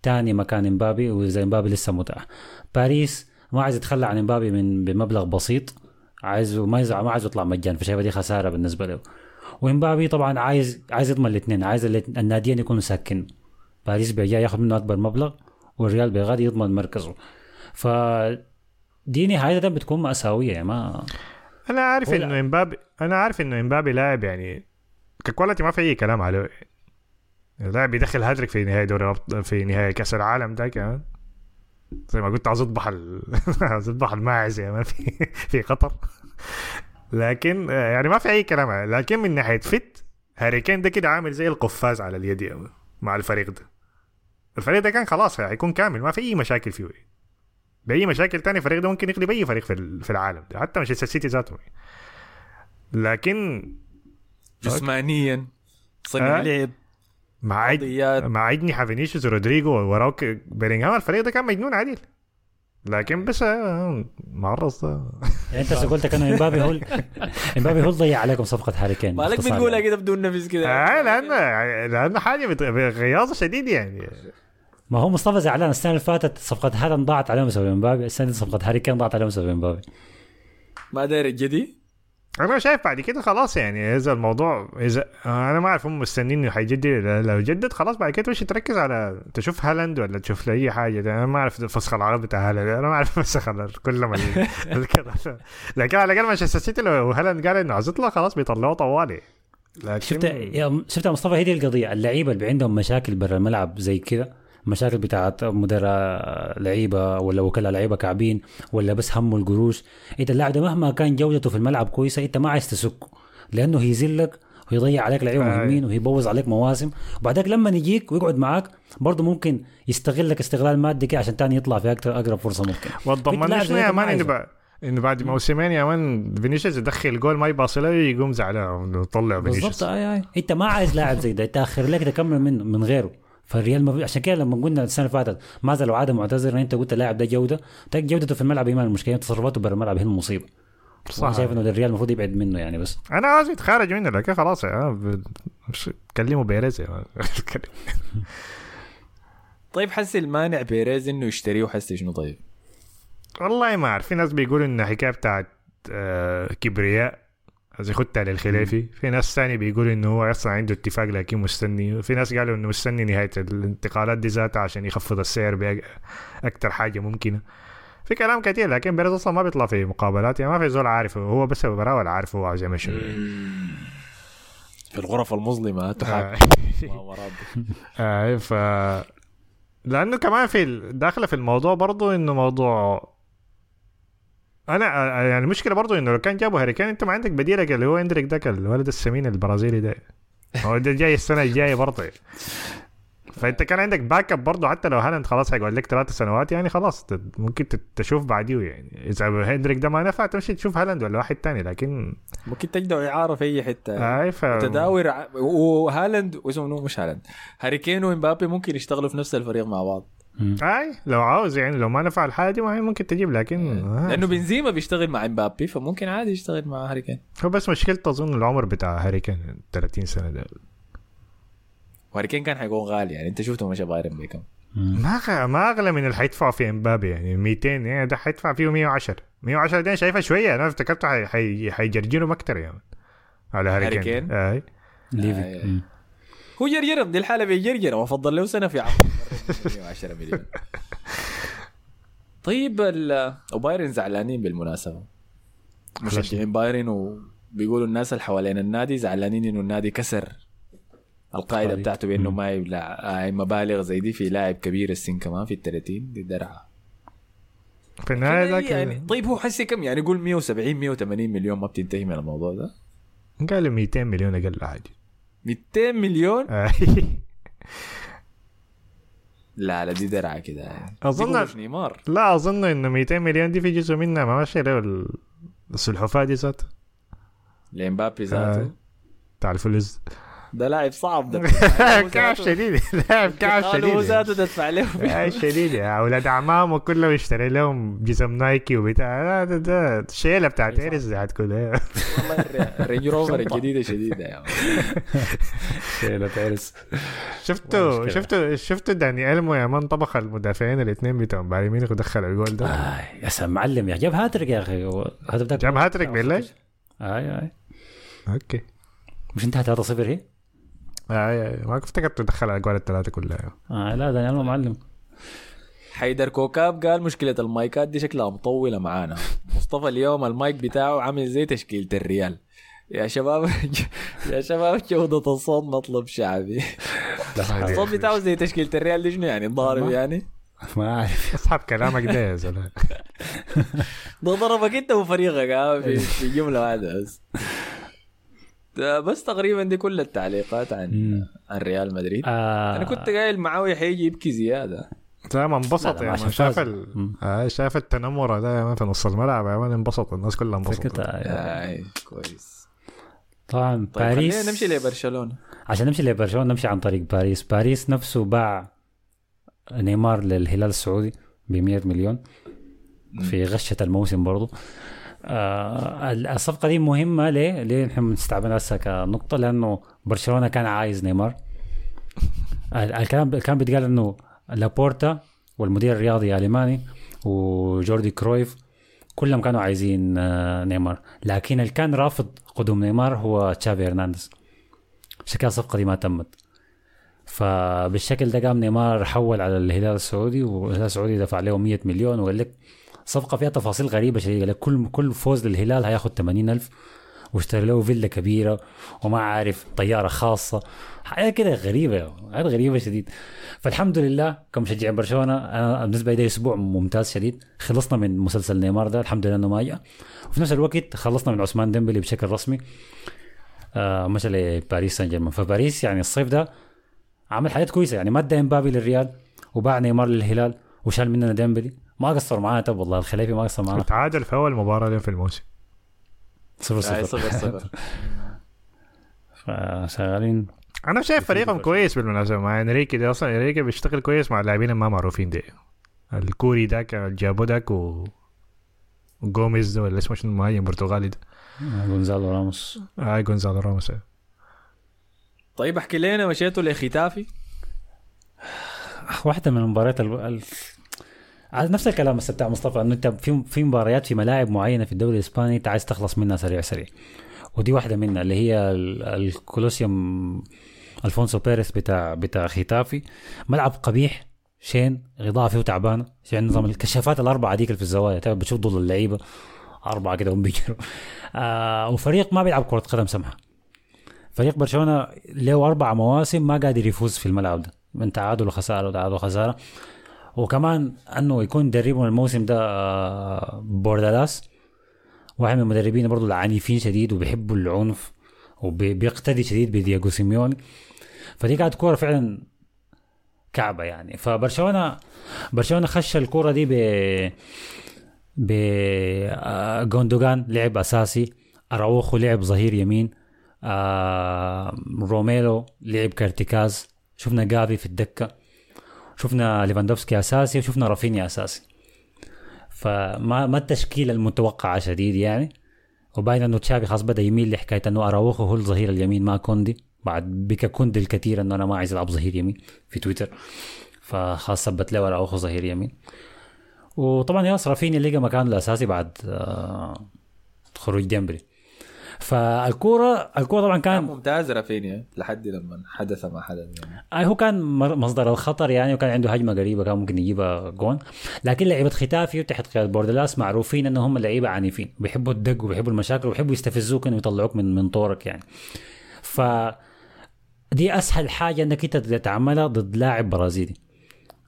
تاني مكان إمبابي وإذا إمبابي لسه متاح. باريس ما عايز يتخلى عن إمبابي من بمبلغ بسيط. عايزه ما يزع ما عايز يطلع مجان فشايفه دي خسارة بالنسبة له. وإمبابي طبعا عايز عايز يضمن الاثنين عايز الناديين يكونوا ساكن باريس بيجي ياخذ منه أكبر مبلغ. والريال بيغادي يضمن مركزه. ف دي نهايتها بتكون مأساوية يعني ما أنا عارف إنه إمبابي أنا عارف إنه إمبابي لاعب يعني ك quality ما في أي كلام عليه. لاعب يدخل هاتريك في نهايه دوري في نهايه كأس العالم ده كمان. زي ما قلت عاوز أذبح ال... <laughs> عاوز أذبح الماعز يا man في <laughs> في قطر. لكن يعني ما في أي كلام لكن من ناحية فت هاري كين ده كده عامل زي القفاز على اليد مع الفريق ده. الفريق ده كان خلاص هيكون كامل ما في أي مشاكل فيه. بأي مشاكل تاني الفريق ده ممكن يغلب أي فريق في ال- في العالم ده حتى مانشستر سيتي ذاته. لكن جسمانيا صنع آه. لعب مع مع اجنحه فينيسيوس ورودريجو وراك بيلينغهام الفريق ده كان مجنون عديل لكن بس آه، معرض. يعني أنت قلت كانه إمبابي هو <laughs> إمبابي هو اللي ضيع عليكم صفقة هاري كين مالك بتقولها. كده بدون نفس كده. آه لأن لأن حاجة بت- غياظه شديد يعني. ما هو مصطفى زعلان السنة اللي فاتت صفقة هالاند ضاعت عليهم بسبب امبابي السنة دي صفقة هاري كين ضاعت عليهم بسبب امبابي ما داير الجدي أنا شايف بعد كده خلاص يعني إذا الموضوع إذا أنا ما أعرف هم مستنيين انه حيجدد لو جدد خلاص بعد كده مش تركز على تشوف هالاند ولا تشوف له أي حاجة. ده أنا ما أعرف الفسخ العربي بتاع هالاند أنا ما أعرف فسخ كل ما <laughs> لكن على الأقل مانشستر سيتي لو هالاند قال إنه عزت له خلاص بيطلعوه طوالي. لكن شفت يا شفت يا مصطفى هي دي القضية اللعيبة اللي عندهم مشاكل برا الملعب زي كذا مشاكل بتاعت مدراء لعيبة ولا وكلاء لعيبة كعبين ولا بس همه القروش. انت اللاعب ده مهما كان جودته في الملعب كويسة إنت ما عايز تسكه لأنه هيزلك ويضيع عليك لعيبة آه. مهمين ويبوظ عليك مواسم. وبعدك لما يجيك ويقعد معاك برضه ممكن يستغلك استغلال مادي كده عشان تاني يطلع في أكثر أقرب فرصة ممكن. <laughs> ما في لاعب تضمنش زي ده يا ما مان انه. بعد إنه بعد موسمين يا مان فينيسيوس يدخل جول ما يباصي له يقوم زعلان انه يطلع بالضبط فينيسيوس. اي أي. إنت ما عايز لاعب زي ده إنت آخر لك تكمل من من غيره. فالريال ما عشان كده لما قلنا السنة اللي فاتت ما زال وعاده معتذر أنت قلت اللاعب ده جودة تلاقي جودته في الملعب هي المشكلة تصرفاته برا الملعب هي المصيبة. صح. شايف إنه الريال المفروض يبعد منه يعني بس. أنا عايز يتخارج منه لكن خلاص مش كلموا بيريز مان. <laughs> طيب حس المانع بيريز إنه يشتريه وحس شنو طيب؟ والله ما أعرف. في ناس بيقولوا إن الحكاية بتاعت آه، كبرياء زي خدتها للخلافي في ناس ثاني بيقولوا إنه هو أصلا عنده اتفاق لكن مستني. في ناس قالوا إنه مستني نهاية الانتقالات دي ذاتها عشان يخفض السعر باكثر حاجة ممكنة. في كلام كثير لكن بيريز أصلا ما بيطلع في مقابلات يعني ما في زول عارفه هو بس براول عارف هو عايز يعمل شنو في الغرف المظلمة تحاك آه. <laughs> آه ف لأنه كمان في داخلة في الموضوع برضو إنه موضوع أنا آه، يعني المشكلة برضو إنه لو كان جابوا هاري كين أنت ما عندك بديلك اللي هو إندريك داك الولد السمين البرازيلي ده. هو ده جاي السنة الجاية برضه فأنت كان عندك backup برضه حتى لو هالاند خلاص حيقعد لك ثلاث سنوات يعني خلاص ممكن تشوف بعديه يعني. إذا إندريك ده ما نفع تمشي تشوف هالاند ولا واحد تاني لكن ممكن تجدوا اعاره في أي حتة. أي ف تداور وهالاند واسمه مش هالاند. هاري كين ومبابي ممكن يشتغلوا في نفس الفريق مع بعض. أي لو عاوز يعني لو ما نفع الحاجة دي ما هي ممكن تجيب لكن آه. لأنه بنزيما بيشتغل مع مبابي فممكن عادي يشتغل مع هاري كين. هو بس مشكلته اظن العمر بتاع هاري كين 30 سنة ده. وهاري كين كان حيكون غالي يعني أنت شفته مشى بايرن بكم ما. ما أغلى من اللي حيدفعوا في امبابي يعني 200 يعني ده حيدفع فيه 110 110 دي أنا شايفها شوية أنا افتكرته حي... حي... حيجرجروا أكتر يعني. على هاري هاري كين. كين؟ أي. ليفي. آه،. هو جرجره دي الحالة بيجرجره وافضل له سنة في عقد 110 <laughs> مليون. طيب ال- وبايرن زعلانين بالمناسبة. مشجعين بايرن وبيقولوا الناس اللي حوالين النادي زعلانين إنه النادي كسر القاعدة القاعدة. بتاعته بأنه ما يبلع مبالغ زي دي في لاعب كبير السن كمان في ال 30 دي درعة. في النهاية ذاك يعني طيب هو حسي كم؟ يعني قول 170 180 مليون ما بتنتهي من الموضوع ده. قالوا 200 مليون أقل عادي. 200 مليون. <laughs> لا لا دي درعة كده. يعني دي قروش نيمار. لا أظن انه 200 مليون دي في جزء منها. ما ماشي له ال- السلحفاة دي ذات لامبابي ذاته. آه. بتاع الفلوس ده لاعب صعب ده. <laughs> كعب شديد. <laughs> لاعب كعب قالوا هو شديد ذاته تدفع له يا شديد يا أولاد اعمامه كلهم يشتري لهم جزم نايكي وبتاع. ده ده الشيله بتاعت ايرس دي هتكون والله الري- الرينج روفر الجديده شديدة يا <laughs> شيلة تيرس شفتوا. شفتوا شفتوا داني ألمو يا man طبخ المدافعين الاثنين بتوعهم؟ بايرن ميونخ ودخل الجول ده؟ آه يا سلام معلم يا جاب هاتريك يا أخي. هو هدف ده جاب هاتريك بالله؟ آي آي. okay. مش انتهت 3 0 هي؟ آه ما افتكرت دخل الاجوال الثلاثة كلها. آه لا ده أنا معلم. حيدر كوكاب قال مشكلة المايكات دي شكلها مطولة معانا. مصطفى اليوم المايك بتاعه عامل زي تشكيلة الريال. يا شباب يا شباب جودة الصوت مطلب شعبي. الصوت بتاعه زي تشكيلة الريال دي شنو يعني؟ ضارب يعني؟ ما اعرف اصحاب كلامك ده يا زلمة. ده ضربك انت وفريقك ها في, في جملة واحدة بس. بس تقريبا دي كل التعليقات عن مم. عن ريال مدريد. آه. أنا كنت قايل معاوية حيجي يبكي زيادة. زي ما انبسط man شاف. ال... آه شاف التنمر ده man في نص الملعب يا man انبسط. الناس كلها انبسطت. آه. اي كويس. طبعا طيب خلينا باريس. نمشي لبرشلونة. عشان نمشي لبرشلونة نمشي عن طريق باريس. باريس نفسه باع نيمار للهلال السعودي ب 100 مليون في غشة الموسم برضو. آه الصفقة دي مهمة ليه؟ ليه نحن بنستعملها هسه كنقطة؟ لأنه برشلونة كان عايز نيمار. ال- الكلام كان بيتقال إنه لابورتا والمدير الرياضي الألماني وجوردي كرويف كلهم كانوا عايزين آه، نيمار. لكن اللي كان رافض قدوم نيمار هو تشافي هرنانديز. عشان كده الصفقه دي ما تمت. فبالشكل ده قام نيمار حول على الهلال السعودي والهلال السعودي دفع له 100 مليون وقال لك صفقة فيها تفاصيل غريبة شديدة كل كل فوز للهلال هياخد 80000 واشترى له فيلا كبيرة وما عارف طيارة خاصة. حاجة كده غريبة حاجات غريبة شديد. فالحمد لله كمشجع برشلونة أنا بالنسبة لي أسبوع ممتاز شديد. خلصنا من مسلسل نيمار ده الحمد لله إنه ما جاء. وفي نفس الوقت خلصنا من عثمان ديمبلي بشكل رسمي. آه مشى لباريس سان جيرمان فباريس يعني الصيف ده عمل حاجات كويسة يعني مدى إمبابي للريال وباع نيمار للهلال وشال مننا ديمبلي. ما قصر معانا. طب والله الخليفي ما قصر معانا. تعادل في أول مباراة لهم في الموسم. صفر آه، صفر صفر. صفر <laughs> فشغالين. أنا شايف فريقهم كويس بالمناسبة. مع إنريكي ده أصلا إنريكي بيشتغل كويس مع اللاعبين ما معروفين دي. الكوري داك جابو داك و وجوميز ده ولا اسمه شنو المهاجم البرتغالي ده. جونزالو راموس. اي جونزالو راموس. طيب احكي لنا مشيتوا لختافي؟ واحدة من المباريات على نفس الكلام بس بتاع مصطفى إنه أنت في في مباريات في ملاعب معينة في الدوري الإسباني أنت عايز تخلص منها سريع سريع. ودي واحدة منها اللي هي ال- الكولوسيوم ألفونسو بيريز بتاع بتاع خيتافي. ملعب قبيح شين اضاءه فيه تعبانه يعني نظام الكشافات الأربعة ديك في الزوايا تعرف بتشوف ضل اللعيبة. أربعة كده هم بيجروا. آه وفريق ما بيلعب كرة قدم سمحة. فريق برشلونة له أربع مواسم ما قادر يفوز في الملعب ده. من تعادل وخسارة وتعادل وخسارة. وكمان أنه يكون دربهم الموسم ده آه، بوردالاس. واحد من المدربين برضو العنيفين شديد وبيحبوا العنف وبيقتدي شديد بدياغو سيميوني. فدي كانت كورة فعلا كعبة يعني. فبرشلونة برشلونة خش الكورة دي ب ب آه، جوندوجان لعب أساسي. أراوخو لعب ظهير يمين. آه روميلو لعب كارتكاز. شفنا جافي في الدكة. شفنا ليفاندوفسكي أساسي وشفنا رافينيا أساسي. فما ما التشكيله المتوقعه شديد يعني. وباين إنه تشافي خلاص بدأ يميل لحكاية إنه أراوخو هو الظهير اليمين ما كوندي. back كوندي الكثير إنه أنا ما عايز العب ظهير يمين في تويتر. فخلاص ثبت له أراوخو ظهير يمين. وطبعا yes رافينيا لقى مكانه الأساسي بعد آه، خروج ديمبلي. فالكوره الكورة طبعا كان كان ممتاز رافينيا لحد لما حدث ما حدث يعني. آه هو كان مصدر الخطر يعني وكان عنده هجمة قريبة كان ممكن يجيبها جون. لكن لعيبة ختافي وتحت قيادة بوردلاس معروفين انهم هم لعيبة عنيفين. بيحبوا الدق وبيحبوا المشاكل وبيحبوا يستفزوك انه يطلعوك من من طورك يعني. ف دي أسهل حاجة إنك أنت تتعاملها ضد لاعب برازيلي.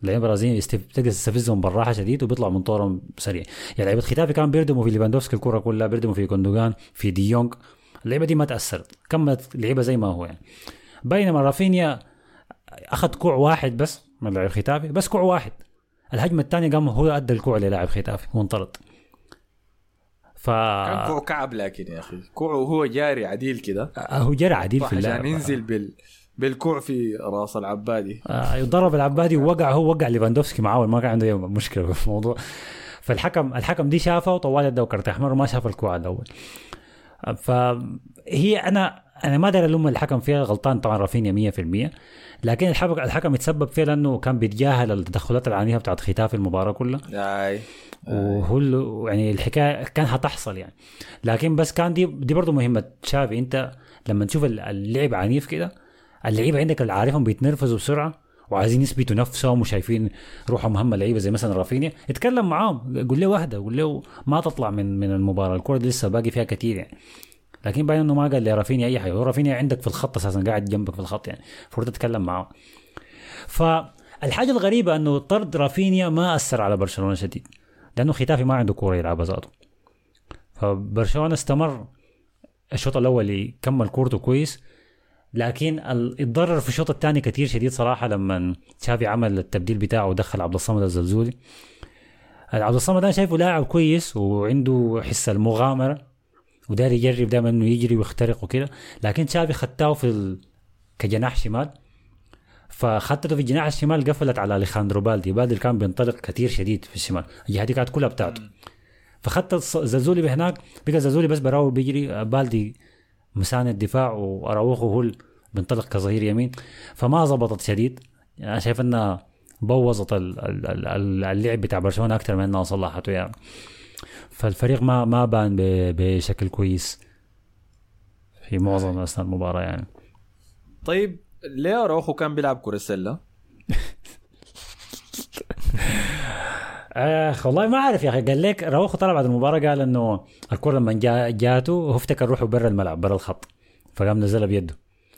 لاعب برازيلي يستف... تقدر تستفزهم بالراحة شديد وبيطلعوا من طورهم سريع. يعني لعيبة ختافي كان بيردموا في ليفاندوفسكي الكرة كلها بيردموا في كوندوغان في ديونج اللعيبة دي ما تأثرت كملت لعيبة زي ما هو يعني. بينما رافينيا أخذ كوع واحد بس من لاعب ختافي بس كوع واحد. الهجمة الثانية قام هو أدى الكوع للاعب ختافي وانطرد. ف كان كوع كعب لكن يا أخي. كوع وهو جاري عديل كده. هو جرى عديل في اللعب. عشان ينزل بال بالكوع في راس العبادي. آه، ضرب العبادي ووقع هو وقع ليفاندوفسكي معاه ما كان عنده أي مشكلة في الموضوع. فالحكم الحكم دي شافها وطوال اداه كرت احمر وما شاف الكوع الأول. فهي أنا أنا ما داري الوم الحكم فيها غلطان طبعا رافينيا 100% لكن الحكم الحكم يتسبب فيها لأنه كان بيتجاهل التدخلات العنيفه بتاعت ختاف المباراة كلها. أي. وهو يعني الحكاية كان هتحصل يعني. لكن بس كان دي دي برضه مهمة. تشافي أنت لما تشوف ال- اللعب عنيف كده اللعيبة عندك اللي عارفهم بيتنرفزوا بسرعة وعايزين يثبتوا نفسهم وشايفين روحهم هم لعيبة زي مثلا رافينيا. اتكلم معاهم قول له واحدة قول له ما تطلع من من المباراة الكرة دي لسه باقي فيها كثير يعني. لكن باين انه ما قال لرافينيا أي حاجة رافينيا عندك في الخط أساسا قاعد جنبك في الخط يعني المفروض تتكلم معاه فالحاجة الغريبة إنه طرد رافينيا ما أثر على برشلونة شديد لأنه ختافي ما عنده كورة يلعبها ذاته. فبرشلونة استمر الشوط الأول يكمل كورته كويس لكن ال- اتضرر في الشوط الثاني كثير شديد صراحة لما تشافي عمل التبديل بتاعه ودخل عبد الصمد الزلزولي. عبد الصمد أنا شايفه لاعب كويس وعنده حس المغامرة وداري يجرب دائما إنه يجري ويخترق وكده لكن تشافي خداه في ال... كجناح شمال. فخطته في الجناح الشمال قفلت على أليخاندرو بالدي. بالدي كان بينطلق كثير شديد في الشمال. الجهة دي كانت كلها بتاعته. فخط الص- الزلزولي بهناك بقى الزلزولي بس براو بيجري بالدي مساند الدفاع وأراوخو هو بينطلق كظهير يمين. فما زبطت شديد. أنا شايف انها بوظت ال- ال- ال- اللعب بتاع برشلونة أكثر من انها صلحته يعني. فالفريق ما ما بان بشكل كويس في معظم أثناء المباراة يعني. طيب ليه اروخو كان بيلعب كرة سلة؟ <laughs> اخ والله ما عارف يا أخي. قال لك روخو طلع بعد المباراة قال إنه الكرة لما جا جاته هو افتكر روحه برا الملعب برا الخط. فقام نزلها بيده.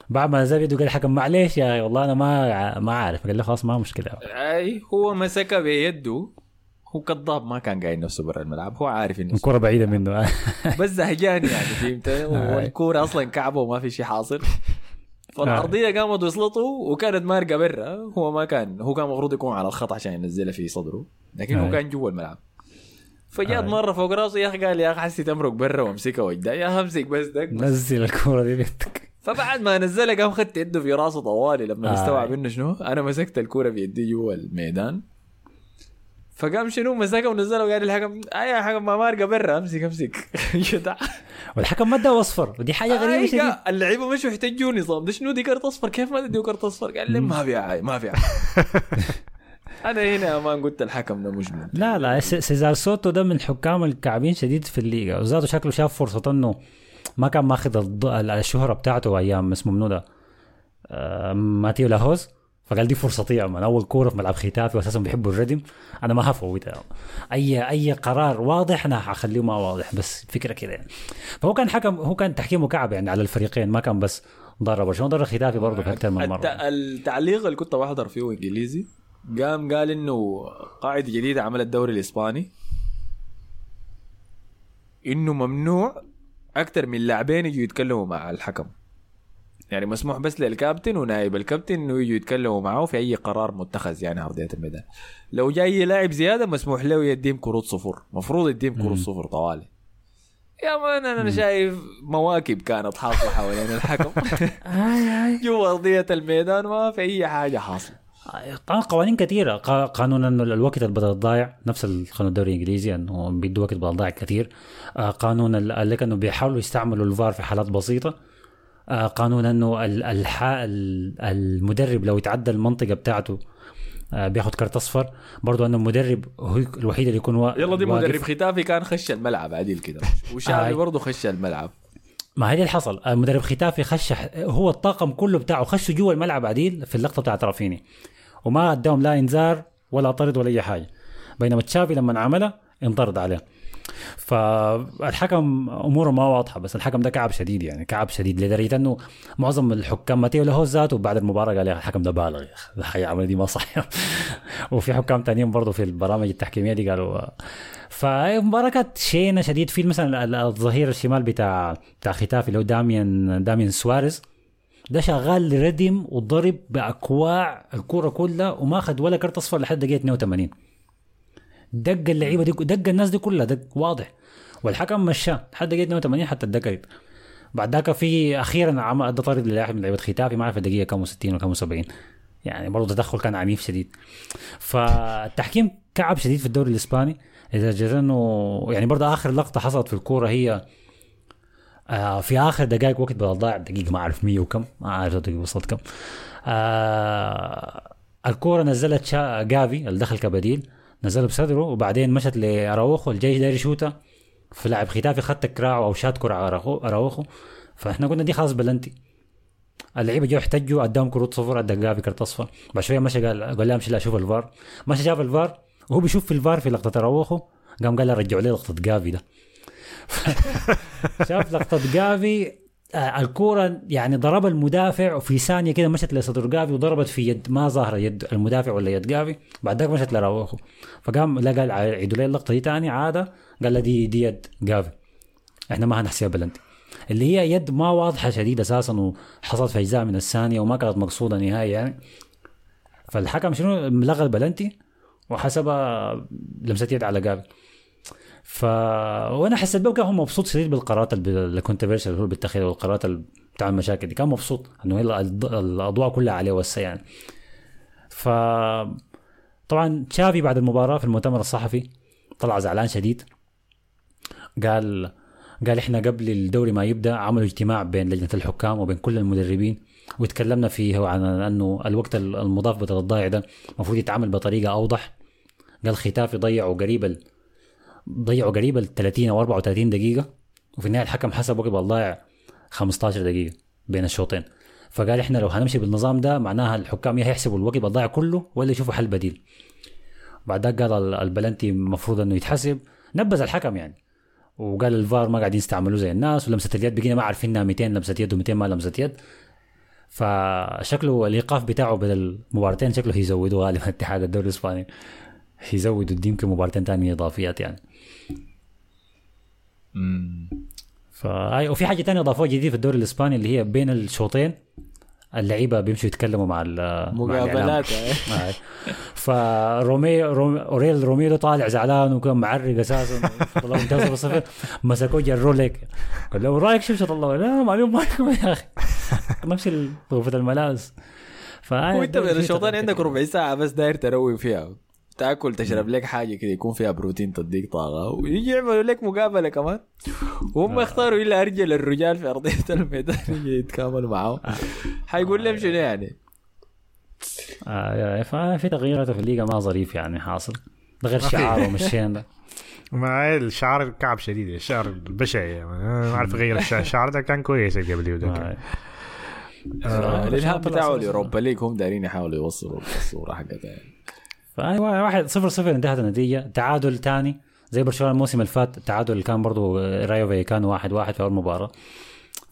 بعد ما نزل بيده قال الحكم معلش يا أخي والله أنا ما ما عارف قال له خلاص ما مشكلة. أي هو مسكها بيده. هو كذاب ما كان قايل نفسه برا الملعب. هو عارف إنه الكرة بعيدة منه. <laughs> بس زهجان يعني فهمت؟ <laughs> والكورة أصلا كعبة وما في شيء حاصل. فالأرضية قامت وصلته وكانت مارقه برا هو ما كان هو كان المفروض يكون على الخط عشان ينزلها في صدره لكن هو. كان جوا الملعب فجات. مرة فوق راسه يا أخي قال يا أخي حسيت أمرق برا وامسكها وجدا يا أخي أمسك بس بس. نزل الكره دي بيدك فبعد ما نزلها قام خدت يده في راسه طوالي لما. استوعب إنه شنو أنا مسكت الكورة بيدي جوا الميدان فقام شنو؟ مسكها ونزلها وقال الحكم أي يا حكم ما مارقه برا. أمسك أمسك. <laughs> والحكم ما اداه اصفر ودي حاجة غريبة شديد. اللعيبة مشوا يحتجوا نظام ده شنو دي كرت أصفر؟ كيف ما تديه كرت أصفر؟ قال لي ما في عا- ما في <laughs> أنا هنا ما قلت الحكم ده مجنون لا لا سيزار سوتو ده من الحكام الكعبين شديد في الليغا. وزاده شكله شاف فرصة إنه ما كان ماخذ الشهرة بتاعته أيام اسمه منو ده؟ آه، ماتيو لاهوز. فقال دي فرصتي من أول كورة في ملعب ختافي واساسا بيحبوا الردم أنا ما هفوتها اي أي قرار واضح أنا هخليه ما واضح بس فكرة كده يعني. فهو كان حكم هو كان تحكيمه كعب يعني على الفريقين ما كان بس ضرب برشلونة. ضرب ختافي برضه أكثر من. مرة. التعليق اللي كنت بحضر فيه إنجليزي. قام قال إنه قاعدة جديده عمل الدوري الإسباني. إنه ممنوع أكثر من لاعبين يجوا يتكلموا مع الحكم. يعني مسموح بس للكابتن ونائب الكابتن إنه يجوا يتكلموا معه في أي قرار متخذ يعني أرضية الميدان. لو جاي لاعب زيادة مسموح له يديم كروت صفر. مفروض يديم كروت صفر طوالي. يا man أنا شايف مواكب كانت حاصلة حوالين الحكم. <laughs> <laughs> جوا أرضية الميدان ما في أي حاجة حاصلة. طبعا قوانين كثيرة. قا- قانون إنه الوقت اللي ضايع نفس القانون الدوري الإنجليزي إنه بيدوا وقت بدل ضايع كثير. آه، قانون لك إنه بيحاولوا يستعملوا الفار في حالات بسيطة. قانون انه ال- الح... ال- المدرب لو يتعدى المنطقة بتاعته آه، بياخد كارت أصفر. برضو أنه المدرب هو الوحيد اللي يكون وا... يلا دي واقف. مدرب ختافي كان خش الملعب عديل كده. <laughs> وشافي آي. برضه خش الملعب. ما هي اللي حصل. المدرب ختافي خش هو الطاقم كله بتاعه خشوا جوا الملعب عديل في اللقطة بتاعت رافيني. وما أداهم لا إنذار ولا طرد ولا أي حاجة. بينما تشافي لما عملها انطرد عليه. فالحكم أموره ما واضحة بس الحكم ده كعب شديد يعني كعب شديد لدرجة إنه معظم الحكام ماتيو له ذاته بعد المباراة قال يا الحكم ده بالغ يا أخي عمل دي ما صح <laughs> وفي حكام تانيين برضه في البرامج التحكيمية دي قالوا فالمباراه كانت شينة شديد. في مثلا ال- الظهير الشمال بتاع بتاع ختافي اللي هو داميان داميان سواريز ده شغال ردم وضرب بأكواع الكورة كلها وما أخذ ولا كرت أصفر لحد دقيقة 82 دق اللعيبة دي دق الناس دي كلها دق واضح. والحكم مشاه. لحد دقيقة 82 حتى اتدققت بعد ذاك في أخيرا ادى طرد للاعب من لعيبة ختافي ما اعرف الدقيقة كم 60 ولا كم 70 يعني برضه تدخل كان عنيف شديد. فالتحكيم كعب شديد في الدوري الإسباني. لدرجه انه يعني برضه آخر لقطة حصلت في الكورة هي آه في آخر دقائق وقت بدل ضاع دقيقة ما أعرف 100 وكم ما أعرف وصلت كم. آه الكورة نزلت جافي اللي دخل كبديل. نزله بصدره وبعدين مشت لأراوخو الجيش داير يشوتها في لاعب ختافي خد كراعه أو شات أراخو- أراوخو. فإحنا قلنا دي خلاص بلنتي. اللعيبة جو احتجوا أداهم كروت صفر أدى جافي كرت أصفر. بعد شوية مشى قال قال لها امشي لا شوف الفار. مشى شاف الفار وهو بيشوف في الفار في لقطة أراوخو قام قال له رجعوا لي لقطة جافي ده. <laughs> شاف لقطة جافي الكورة يعني ضرب المدافع وفي ثانية كده مشت لصدر جافي وضربت في يد ما ظاهرة يد المدافع ولا يد جافي. بعد ذاك مشت لراوخو. فقام قال عيدوا لي اللقطة دي تاني عادة قال له دي دي يد جافي. إحنا ما هنحسبها بلنتي اللي هي يد ما واضحة شديد أساسا وحصلت في أجزاء من الثانية وما كانت مقصودة نهائي يعني. فالحكم شنو لغى البلنتي وحسبها لمسة يد على جافي. ف وأنا حسيت بيه كان هو مبسوط شديد بالقرارات ال controversial اللي هو بيتخذها والقرارات ال- بتاع المشاكل دي كان مبسوط إنه الأضواء كلها عليه وسع يعني ف طبعا تشافي بعد المباراة في المؤتمر الصحفي طلع زعلان شديد قال قال إحنا قبل الدوري ما يبدأ عملوا اجتماع بين لجنة الحكام وبين كل المدربين وتكلمنا فيه عن إنه الوقت المضاف بدل الضايع ده المفروض يتعامل بطريقة أوضح قال ختافي ضيعوا قريب. ضيعوا قريب ال 30 أو 34 دقيقة وفي النهاية الحكم حسب وقت الضايع 15 دقيقة بين الشوطين. فقال إحنا لو هنمشي بالنظام ده معناها الحكام يا هيحسبوا الوقت الضايع كله ولا يشوفوا حل بديل. بعد ذاك قال ال- البلنتي المفروض إنه يتحسب. نبذ الحكم يعني. وقال الفار ما قاعدين يستعملوه زي الناس ولمسة اليد بقينا ما عارفينها 200 لمسة يد و200 ما لمسة يد. فشكله الإيقاف بتاعه بدل مباراتين شكله هيزودوا غالبا <laughs> اتحاد الدوري الإسباني. هيزودوا يمكن مباراتين ثانية إضافيات يعني. فاي وفي حاجة ثانية أضافوها جديد في الدوري الإسباني اللي هي بين الشوطين اللعيبة بيمشوا يتكلموا مع. مقابلات. آه. <laughs> فرومي رومي أوريل روميلو طالع زعلان وكان معرق أساسا طلعوا مسكوه جروا لك قال له رايك شو طلعوا لا معلوم مالكم يا أخي نمشي غرفة الملابس وانت الشوطين عندك ربع ساعة بس داير تروي فيها تاكل تشرب لك حاجة كده يكون فيها بروتين تديك طاقة. ويجي يعملوا لك مقابلة كمان. وهم يختاروا إلا أرجل الرجال في أرضية <laughs> الميدان يتكاملوا معاهم. حيقول لهم شنو يعني؟ آه ففي تغييرات في الليغا ما ظريف يعني حاصل. ده غير شعار ومشين ده. <laughs> مع الشعر كعب شديد الشعر بشع يعني. ما أعرف اغير الشعر الشعر <laughs> ده كان كويس قبل آه. آه، الالهام بتاعه صفر الاوروبا ليج هم دايرين يحاولوا يوصلوا الصورة حقتها يعني. فأي واحد صفر صفر انتهت النتيجة. تعادل ثاني زي برشلونة الموسم اللي فات التعادل اللي كان برضو رايو فيكانو واحد واحد في أول مباراة.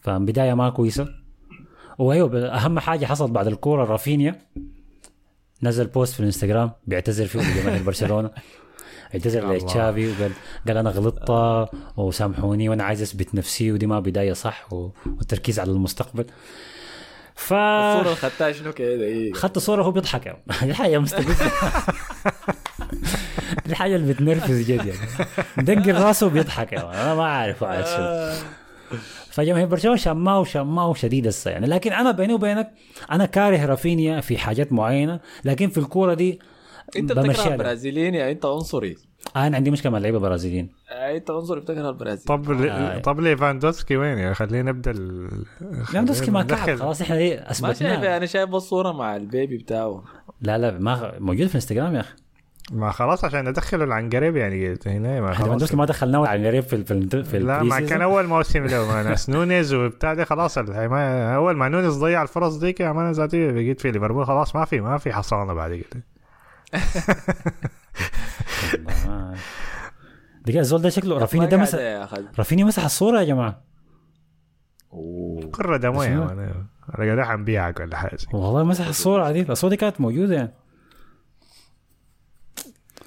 فبداية ما كويسة. وأيوة أهم حاجة حصلت بعد الكورة رافينيا نزل post في الانستغرام بيعتذر فيه لجماهير برشلونة. <laughs> اعتذر. لتشافي وقال قال أنا غلطت وسامحوني وأنا عايز أثبت نفسي ودي ما بداية صح والتركيز على المستقبل. ف الصورة اللي خدتها شنو كده دقيقة خدت صورة وهو بيضحك. يعني مستفزة. <laughs> دي حاجة اللي بتنرفز جد يعني. مدقر راسه وبيضحك يعني. أنا ما عارف عاد شو. فجماهير برشلونة شماو شماو شديد هسه يعني. لكن أنا بيني وبينك أنا كاره رافينيا في حاجات معينة لكن في الكورة دي أنت بتكره له. البرازيليين يا أنت عنصري. أنا عندي مشكلة مع اللعيبة البرازيليين. آه، أنت عنصري بتكره البرازيل. طب آه. طب ليفاندوسكي وين يا خلينا نبدأ. ليفاندوسكي ما كعب. خلاص إحنا إيه ما شايف أنا شايف الصورة مع ال baby بتاعه. لا لا ما موجود في الانستغرام يا أخي. ما خلاص عشان ندخله العنقريب يعني هنا ما خلاص. ما دخلناه على قريب في ال- في ال- في لا ما كان. أول موسم له. مع ناس نونيز وبتاع دي خلاص. الحين ما أول ما نونيز ضيع الفرص ديك يا مان ذاتي بقيت في ليفربول. خلاص ما في ما في حصانة بعد كده. آه. <laughs> دقيقة الزول ده شكله رافينيا ده مسح. رافينيا مسح الصورة يا جماعة. أوه. قرة دموية أنا قاعد حنبيعك ولا حاجة. والله مسح الصورة عديل الصورة دي كانت موجودة يعني.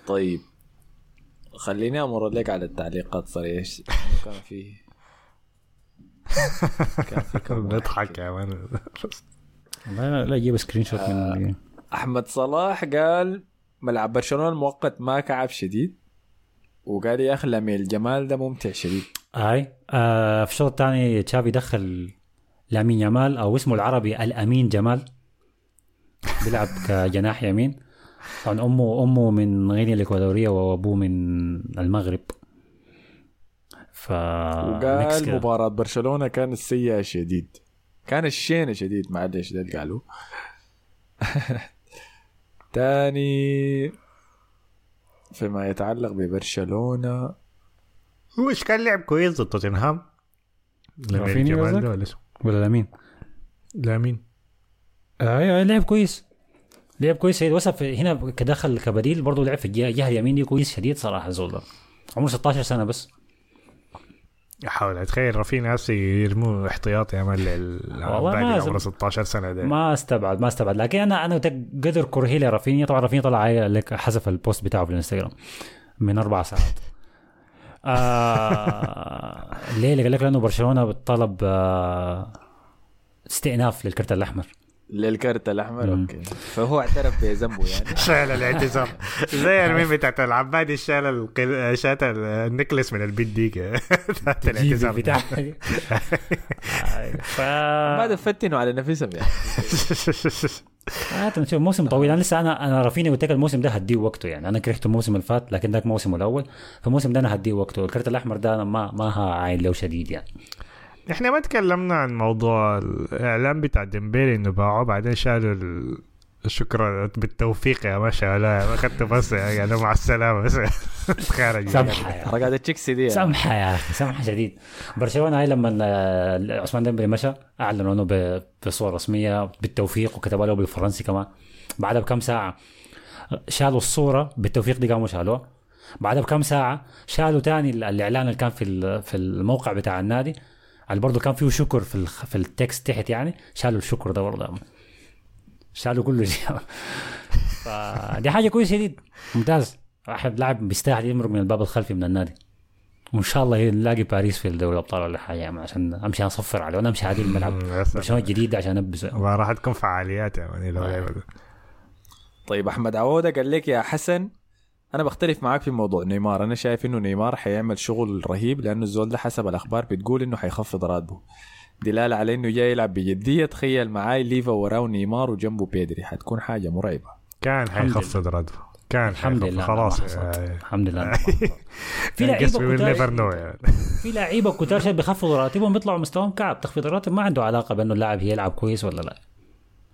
طيب. خليني أمر لك على التعليقات صار إيش؟ كان في كان في <laughs> كم واحد بضحك كده. يا مان. والله لا, لا جيب screenshot من أحمد صلاح قال ملعب برشلونة المؤقت ما كعب شديد وقال يا أخي لامين جمال ده ممتع شديد. هاي آه في الشوط الثاني تشافي دخل لامين يامال أو اسمه العربي الأمين جمال. بيلعب <laughs> كجناح يمين. طبعا أمه أمه من غينيا الإكوادورية وأبوه من المغرب. ف وقال. مباراة برشلونة كانت سيئة شديد. كان الشينة شديد معلش ده قالوا. <laughs> تاني فيما يتعلق ببرشلونة. هو إيش كان لعب كويس ضد توتنهام؟ لامين رافينيا ولا اسمه؟ ولا لامين؟ لامين. أيوه لعب كويس. لعب كويس. سيد وصف هنا كدخل كبديل برضه لعب في الجهه اليمين دي كويس شديد صراحة زول عمره 16 سنة بس. أحاول. أتخيل رافينيا هسه يرموه احتياطي باقي ما عمره زل- 16 سنة ده. ما استبعد ما استبعد. لكن أنا أنا قدر- كرهي لي رافينيا طبعا رافينيا طلع لك حذف ال post بتاعه في الانستغرام من أربع ساعات. آه <laughs> ليه؟ قال لك لأنه برشلونة طلب آه استئناف للكرت الأحمر. للكرت الأحمر مم. أوكي. فهو اعترف بذنبه يعني. <laughs> شال الاعتذار زي <laughs> الميم بتاعت العبادي شال القل... شات النكلس من البيت ديك <laughs> بتاعت الاعتذار بتاع ف ما دفتنوا على نفسهم يعني. آه نشوف موسم طويل. أنا لسه أنا أنا رافيني قلت لك الموسم ده هديه وقته يعني. أنا كرهته الموسم اللي فات لكن ذاك موسمه الأول. فالموسم ده أنا هديه وقته. الكرت الأحمر ده أنا ما ما عاين له شديد يعني. إحنا ما تكلمنا عن موضوع الاعلان بتاع ديمبيلي إنه باعوه بعدين شالوا ال... شكرا بالتوفيق يا ما شاء الله ما اخذت بس يعني مع السلامة بس. <laughs> خارج. سمحه يا حركات التشيكسي دي. سمحه يا أخي سمحه شديد برشلونة هاي لما عثمان ديمبلي مشى أعلنوا إنه ب- بصورة رسمية بالتوفيق وكتبوا له بالفرنسي كمان. بعدها بكم ساعة شالوا الصورة بالتوفيق دي قاموا شالوها. بعدها بكم ساعة شالوا تاني ال- الإعلان اللي كان في ال- في الموقع بتاع النادي. اللي برضه كان فيه شكر في الخ- في ال text تحت يعني. شالوا الشكر ده برضه شالوا كل شيء <laughs> فدي حاجة كويسة جدا. ممتاز. واحد لاعب بيستاهل يمرق من الباب الخلفي من النادي. وإن شاء الله نلاقي باريس في دوري الأبطال ولا حاجة يعني عشان أمشي أصفر عليه وأنا أمشي عادي <laughs> الملعب. برشلونة جديد عشان ما راح تكون فعاليات يا ماني لو. لعبة. طيب أحمد عوده قال لك يا حسن أنا بختلف معاك في موضوع نيمار. أنا شايف إنه نيمار حيعمل شغل رهيب لأنه الزول ده حسب الأخبار بتقول إنه حيخفض راتبه. دلالة على إنه جاي يلعب بجدية. تخيل معاي ليفا وراه نيمار وجنبه بيدري. حتكون حاجة مرعبة. كان حيخفض راتبه. كان الحمد حيخفض. لله. خلاص. آه، الحمد لله. <laughs> في guess we لعيبه كتار يعني. <laughs> في لعيبة كتار شايف بيخفضوا راتبهم بيطلعوا مستواهم كعب. تخفيض الراتب ما عنده علاقة بأنه اللاعب يلعب كويس ولا لا.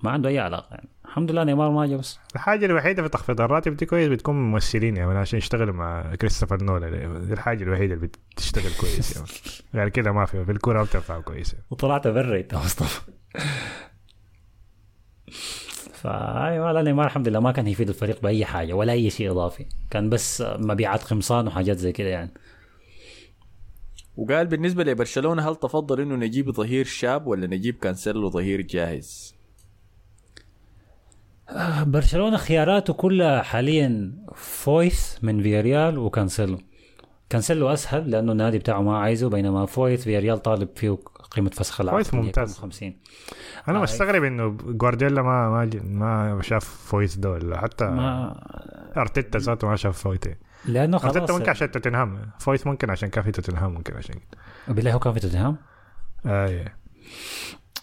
ما عنده أي علاقة يعني. الحمد لله نيمار ما جا بس. الحاجة الوحيدة في تخفيض الراتب دي كويس بتكون ممثلين يعني عشان يشتغلوا مع كريستوفر نولان. دي الحاجة الوحيدة اللي بتشتغل كويس يعني. <laughs> غير كده ما في في الكورة ما بتنفع كويس يعني. وطلعت برا أنت مصطفى. فايوه لا نيمار الحمد لله ما كان يفيد الفريق بأي حاجة ولا أي شيء إضافي. كان بس مبيعات قمصان وحاجات زي كده يعني. وقال بالنسبة لبرشلونة هل تفضل إنه نجيب ظهير شاب ولا نجيب كانسيلو ظهير جاهز؟ برشلونة خياراته كلها حاليا فويث من فياريال وكانسيلو. كانسيلو أسهل لأنه النادي بتاعه ما عايزه بينما فويث فياريال طالب فيه قيمة فسخ العقد فويث ممتاز. 50 أنا آه. مستغرب إنه جوارديولا ما ما ما شاف فويت ده ولا حتى ما أرتيتا ذاته ما شاف فويت لأنه خلاص ارتيتا ممكن عشان توتنهام. فويت ممكن عشان كان في توتنهام ممكن عشان كده. بالله هو كان في توتنهام؟ آه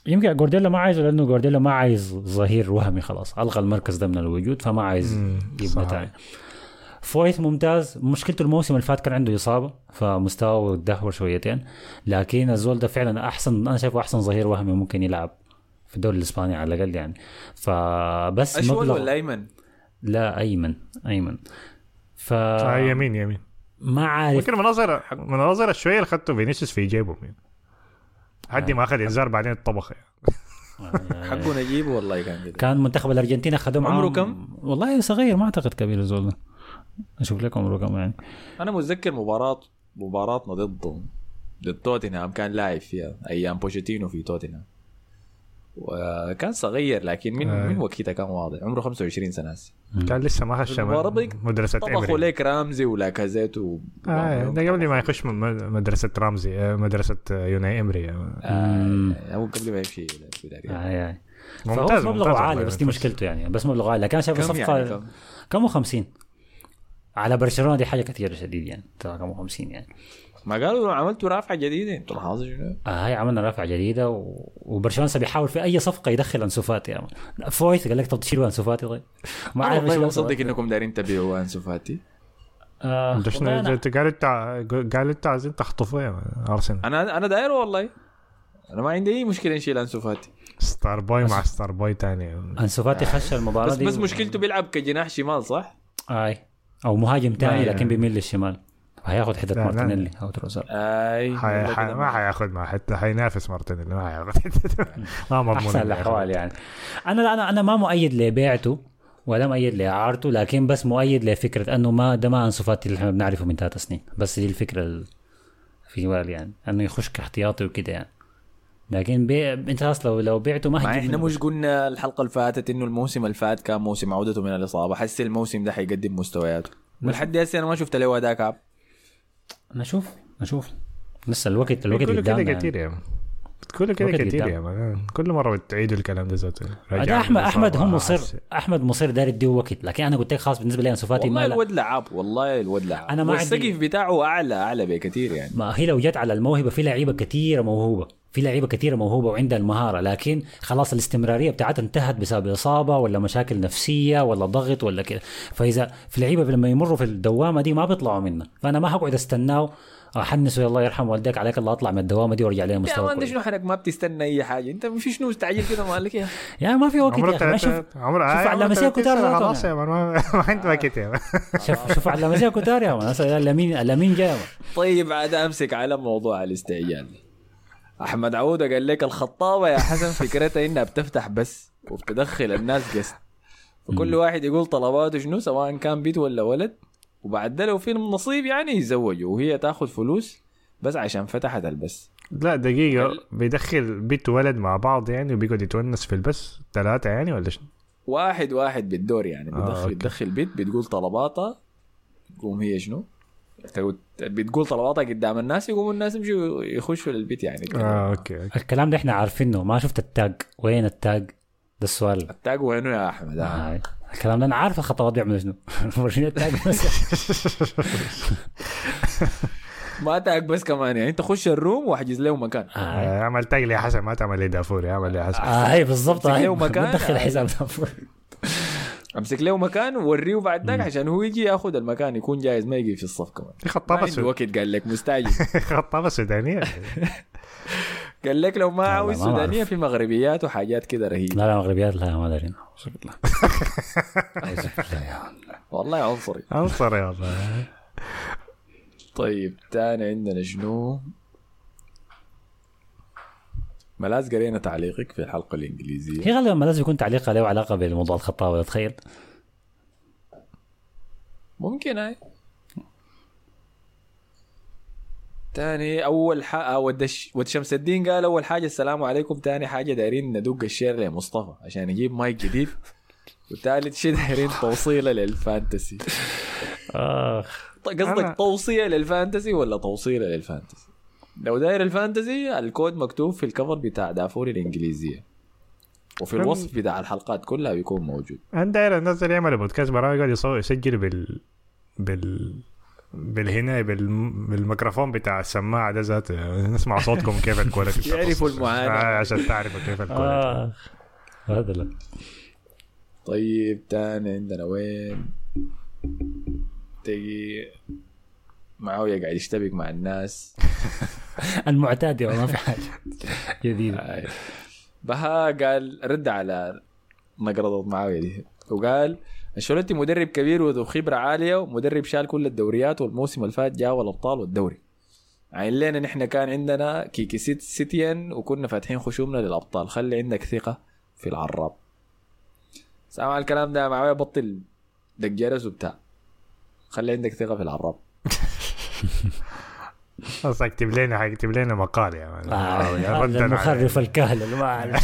يمكن جوارديولا ما عايزه لأنه جوارديولا ما عايز ظهير وهمي خلاص. ألغى المركز ده من الوجود فما عايز صح. نتائج فويث ممتاز. مشكلته الموسم اللي فات كان عنده إصابة فمستواه تدهور شويتين. لكن الزول ده فعلا أحسن أنا شايفه أحسن ظهير وهمي ممكن يلعب في الدوري الإسباني على الأقل يعني. فبس أشول مبلغ ولا أيمن؟ لا أيمن أيمن. ف آه يمين يمين. ما عارف. ممكن مناظر مناظر شوية اللي اخذته فينيسيوس في جيبه يعني. حد ما أخذ إنذار بعدين الطبخ يعني. <laughs> حقه نجيبه والله كان كان منتخب الأرجنتين أخذوه عمره كم؟ والله صغير ما أعتقد كبير الزول ده أشوف لك عمره كم يعني أنا متذكر مباراه مباراتنا ضد ضد توتنهام كان لاعب فيها أيام بوشيتينو في توتنهام وكان صغير لكن من آه. من وقتها كان واضح. عمره 25 سنة هسه. كان لسه ما خش مدرسة طبخوا ليك رامزي ولاكازيت و آه ده قبل ما يخش م- مدرسة رامزي آه، مدرسة يوناي امري آه. آه هو قبل ما يمشي. آه آه. ممتاز فهو مبلغه عالي. بس دي مشكلته يعني بس مبلغه عالي. لكن أنا شايف كم صفقه يعني؟ كم؟ كم؟ 50 على برشلونة دي حاجة كثيرة شديد يعني. ترى كم؟ 50 يعني. ما قالوا عملتوا رافعة جديدة. أنتوا لاحظوا شنو؟ آه هاي عملنا رافعة جديدة و... وبرشلونة بيحاول في أي صفقة يدخل انسو فاتي يعني. فويث قال لك طب تشيلوا انسو فاتي طيب. ما أنا عارف والله مصدق. إنكم دايرين تبيعوا انسو فاتي آه انت أنا- انت قالوا انت عايزين تخطفوا يا أرسنال. أنا أنا دايره والله. أنا ما عندي أي مشكلة نشيل انسو فاتي star boy مع star boy تاني. انسو فاتي خش المباراة بس دي بس مشكلته بيلعب كجناح شمال صح؟ أي. أو مهاجم تاني لا، لكن بيميل للشمال. هياخد حتة لا، لا. مارتينيلي أو تروسار اي حي... حي... ما حياخذ مع حتى حينافس مارتينيلي ما حياخذ <laughs> ما مضمون أحسن الأحوال. يعني. أنا لا أنا أنا ما مؤيد لبيعته ولا مؤيد لاعارته لكن بس مؤيد لفكرة إنه ما ده ما أنسو فاتي اللي إحنا بنعرفه من ثلاث سنين. بس دي الفكرة ال- في بالي يعني إنه يخش كاحتياطي وكده يعني. لكن بيع أنت خلاص لو لو بعته ما إحنا. مش قلنا الحلقة اللي فاتت إنه الموسم اللي فات كان موسم عودته من الإصابة. حسي الموسم ده حيقدم مستوياته. ولحد هسه أنا ما شفت له اداء كعب نشوف نشوف لسه الوقت الوقت كده قدامنا كتير يعني. كله كده كتير. يا مان. كل مرة بتعيدوا الكلام ده ذاته. احمد. أحمد هم مصر حس- أحمد مصر داير يديه وقت. لكن أنا قلت لك خلاص بالنسبة لي انسو فاتي والله. الود لعب والله الود لعب. أنا ما عندي- والسقف بتاعه اعلى أعلى بكثير يعني. ما هي لو جت على الموهبة في لعيبة كثيرة موهوبة. في لعيبة كثيرة موهوبة وعندها المهارة. لكن خلاص الاستمرارية بتاعتها انتهت بسبب إصابة ولا مشاكل نفسية ولا ضغط ولا كده فإذا في لعيبة لما يمروا في الدوامة دي ما بيطلعوا منها. فأنا ما حقعد أستناه احنسه الله يرحم والديك عليك الله اطلع من الدوامه دي وارجع لها يا مستوى ده كويس. شنو حنك ما بتستنى أي حاجة. أنت في شنو استعجل كده مالك يا؟ يا ما في وقت يا شوف عمره شوف على عمره مسيا 30 كتار خلاص يا مان ما ما عنده وقت يا مان. شوف شوف على مسيا كتار يا مان. هسه لامين لامين جاي طيب عاد أمسك على موضوع الاستعجال أحمد عوده قال لك الخطابة يا حسن فكرتها إنها بتفتح بس وبتدخل الناس قسط. فكل واحد يقول طلباته شنو؟ سواء كان بيت ولا ولد. وبعد ده لو في نصيب يعني يتزوجوا وهي تاخذ فلوس بس عشان فتحت البس لا دقيقة بيدخل بيت ولد مع بعض يعني وبيقعد يتونس في البس ثلاثة يعني ولا شنو؟ واحد واحد بالدور يعني آه، بتدخل أوكي. تدخل بيت بتقول طلباتها تقوم هي شنو؟ تقول- بتقول طلباتها قدام الناس يقوموا الناس يمشوا يخشوا للبيت يعني. آه أوكي أوكي الكلام ده إحنا عارفينه ما شفت ال tag وين ال tag ده السؤال ال tag وينه يا أحمد؟ آه. آه. الكلام ده أنا عارف الخطوات بيعملوا <laughs> شنو. ال tag بس. <laughs> ما tag بس كمان يعني. أنت خش ال room واحجز له مكان. آه. آه، اعمل tag لي حسن ما تعمل لي دافوري اعمل لي حسن. آه هي بالضبط له مكان. بدخل آه. حساب ده. <laughs> أمسك له مكان ووريه بعد ذاك عشان هو يجي ياخذ المكان يكون جاهز ما يجي في الصف كمان. دي ما خطابة عنده سود... وقت قال لك مستعجل. خطابة سودانية قال لك لو ما عاوز. سودانية في مغربيات وحاجات كده رهيبة. لا لا مغربيات لا ما دارين. <laughs> والله عنصري. انصر يا الله طيب تاني عندنا شنو؟ ملاز قرينا تعليقك في الحلقة الإنجليزية. هي غالبا ما لازم يكون تعليقها له علاقة بموضوع الخطابه تخيل. ممكن هاي تاني أول حاجة ود الش... ود شمس الدين قال أول حاجة السلام عليكم. تاني حاجة دايرين ندق ال share لمصطفى عشان يجيب مايك جديد. <laughs> وثالث شيء دايرين توصيله لل fantasy. آخ. قصدك توصية لل fantasy ولا توصيلة لل fantasy؟ لو داير ال Fantasy ال code مكتوب في ال cover بتاع دافوري الإنجليزية. وفي الوصف بتاع الحلقات كلها بيكون موجود. أنا داير الناس اللي يعملوا بودكاست برامج يسجل بال بال بالهنا بال... بالميكروفون بتاع السماعة ده ذاته. نسمع صوتكم كيف ال quality. <laughs> يعرفوا المعاناة. آه عشان تعرفوا كيف الكواليتي. اخ هذا لا. طيب تاني عندنا وين؟ تجي معاوية قاعد يشتبك مع الناس. <laughs> المعتاد يا ما في حاجة. جديده آي. بها قال رد على نقرضة معاوية دي. وقال انشيلوتي مدرب كبير وذو خبرة عالية ومدرب شال كل الدوريات والموسم اللي فات جاب الأبطال والدوري. عين لنا نحن كان عندنا كيكي سيت سيتيان وكنا فاتحين خشومنا للأبطال. خلي عندك ثقة في العراب. سامع الكلام ده معاوية؟ بطل دق جرس وبتاع خلي عندك ثقة في العراب. خلاص اكتب لنا اكتب لنا مقال يا مان آه، المخرف الكهل اللي ما. <laughs>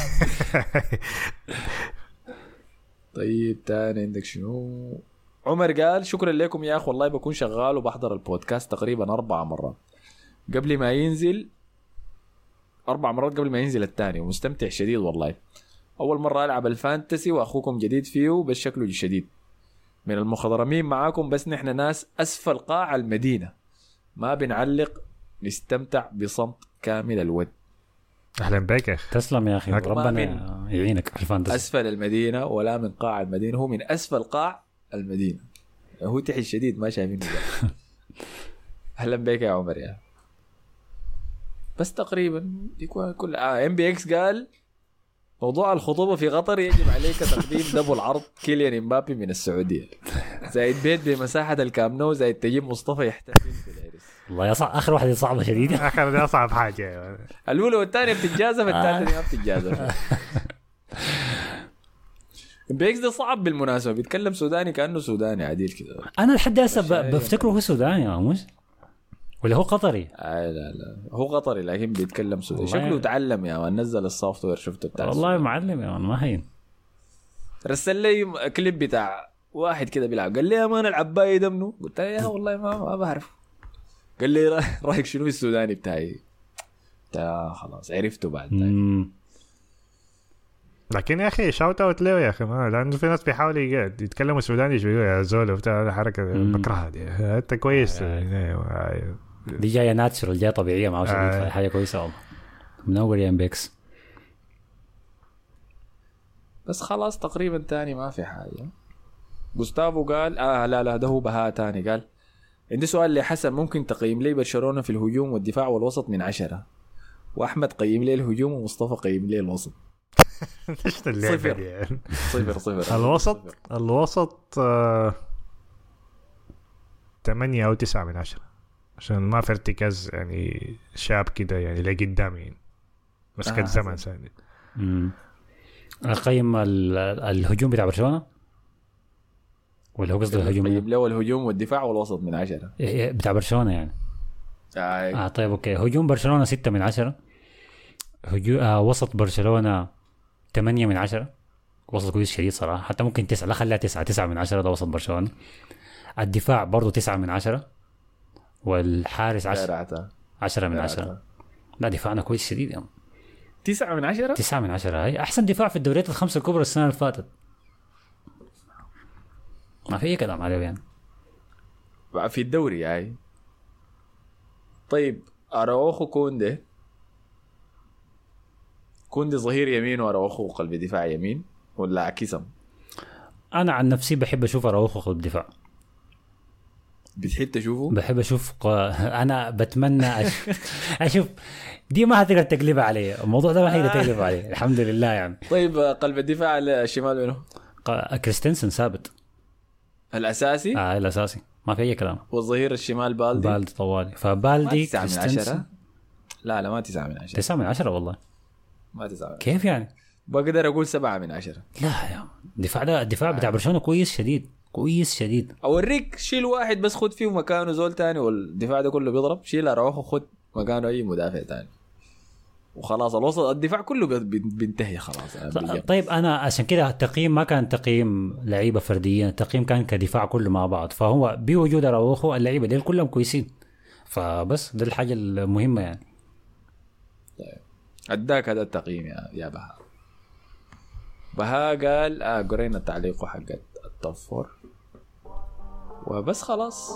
طيب تاني عندك شنو؟ عمر قال شكرا لكم يا اخ والله بكون شغال وبحضر البودكاست تقريبا أربع مرات. قبل ما ينزل أربع مرات قبل ما ينزل الثاني ومستمتع شديد والله. أول مرة ألعب ال Fantasy وأخوكم جديد فيه بس شكله شديد. من المخضرمين معاكم بس نحن ناس أسفل قاع المدينة. ما بنعلق نستمتع بصمت كامل الود. أهلا بك يا أخي. تسلم يا أخي ربنا يعينك في ال Fantasy أسفل المدينة ولا من قاع المدينة هو من أسفل قاع المدينة. هو تحت شديد ما شايفينه. <laughs> أهلا بك يا عمر يا. بس تقريبا يكون كل MBX قال موضوع الخطوبة في قطر يجب عليك تقديم double عرض كيليان إمبابي من السعودية. زايد بيت بمساحة الكامنو زايد تجيب مصطفى يحتفل في والله يصعب آخر واحدة صعبه شديده <laughs> آخر دي اصعب حاجة. الأولى والثانية بتتجازف الثالثة دي ما بتتجازف. <laughs> MBX ده صعب بالمناسبة بيتكلم سوداني كأنه سوداني عديل كده. أنا لحد هسه بفتكره هو سوداني يا مش ولا هو قطري؟ آه لا لا. هو قطري لكن بيتكلم سوداني. شكله تعلم يا man. نزل ال software شفته بتاع والله. معلم يا man ما هين. رسل لي كليب بتاع واحد كده بيلعب. قال لي يا man العباية ده منو؟ قلت له يا والله ما ما بعرف قال لي <laughs> رايك شنو في السوداني بتاعي؟ قلت له خلاص عرفته بعد. مم. لكن يا أخي shout out له يا أخي ما لأنه في ناس بيحاولوا يتكلموا سوداني شوية يا زول وبتاع حركة. بكرهها دي أنت كويس آه. آه، دي جاية ناتشرال جاية طبيعية مع شديد آه. حاجة كويسة والله من أول أيام بيكس بس خلاص تقريبا تاني ما في حاجة جوستافو قال آه لا لا ده هو بهاء تاني قال عندي سؤال لحسن ممكن تقييم لي برشلونة في الهجوم والدفاع والوسط من عشرة؟ وأحمد قيم لي الهجوم ومصطفى قيم لي الوسط. إيش اللعبة صفر. يعني؟ صفر صفر. <laughs> الوسط؟ صفر. الوسط آه، تمانية أو تسعة من عشرة. عشان ما في ارتكاز يعني شاب كده يعني لقدام يعني مسكت آه، زمن ثاني. اقيم ال- الهجوم بتاع برشلونة. ولا هو قصده الهجوم قيم له الهجوم والدفاع والوسط من عشرة؟ إيه، إيه، بتاع برشلونة يعني. آه. آه طيب أوكي. هجوم برشلونة 6 من 10 هجو... آه وسط برشلونة 8 من 10 وسط كويس شديد صراحة. حتى ممكن 9 لا خليها 9 9 من 10 ده وسط برشلونة. الدفاع برضه 9 من 10 والحارس 10 رعتا 10 من 10 لا. دفاعنا كويس شديد يعني تسعة من عشرة؟ 9 من 10 هاي أحسن دفاع في الدوريات الخمسة الكبرى السنة اللي فاتت. ما في أي كلام عليه يعني. في الدوري هاي طيب أراوخو كوندي. كوندي ظهير يمين وأراوخو قلب دفاع يمين ولا عكسهم أنا عن نفسي بحب أشوف أراوخو خط دفاع. بتحب تشوفه؟ بحب أشوف ق... <laughs> أنا بتمنى أش... <laughs> أشوف. دي ما هتقدر تقلبها علي. الموضوع ده ما حتقدر تقلبها علي. الحمد لله يعني. طيب قلب الدفاع الشمال منه. ق... كريستنسن ثابت. الأساسي؟ آه الأساسي. ما في أي كلام. والظهير الشمال بالدي؟ بالدي طوالي. فبالدي تسعة من كريستنسن عشرة. لا لا ما تسعة من عشرة. تسعة من عشرة والله. ما تسعة من عشرة. كيف يعني؟ بقدر أقول سبعة من عشرة. لا يا الدفاع ده الدفاع بتاع برشلونة كويس شديد. كويس شديد. أوريك شيل واحد بس خد فيه مكانه زول تاني والدفاع ده كله بيضرب. شيل اراوخو خد مكانه أي مدافع تاني. وخلاص الوسط الدفاع كله بي- بي- بينتهي خلاص. يعني بيجي. طيب أنا عشان كده التقييم ما كان تقييم لعيبة فرديا التقييم كان كدفاع كله مع بعض. فهو بوجود أراوخو اللعيبة دي كلهم كويسين. فبس ده الحاجة المهمة يعني. أداك هذا التقييم يا يا بهاء. بهاء قال آه قرينا التعليق حق ال top four. وبس خلاص.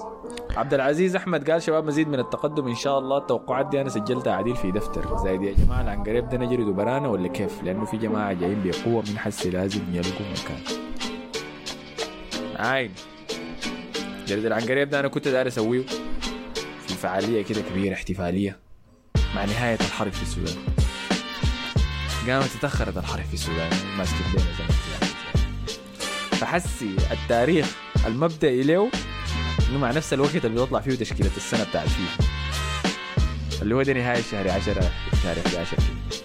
عبد العزيز أحمد قال شباب مزيد من التقدم إن شاء الله. التوقعات دي أنا سجلتها عديل في دفتر. زايد يا جماعة العنقريب ده نجري دبرانا ولا كيف؟ لأنه في جماعة جايين بقوة من حسي لازم يلقوا مكان. عاين جرد العنقريب ده أنا كنت داير أسويه. في فعالية كده كبيرة احتفالية. مع نهاية الحرب في السودان. قامت تأخرت الحرب في السودان. ماسك بينا زمان فحسي التاريخ المبدئي له إنه مع نفس الوقت اللي بيطلع فيه تشكيلة السنة بتاع الفيفا. اللي هو ده نهاية شهر 10 شهر 11 كده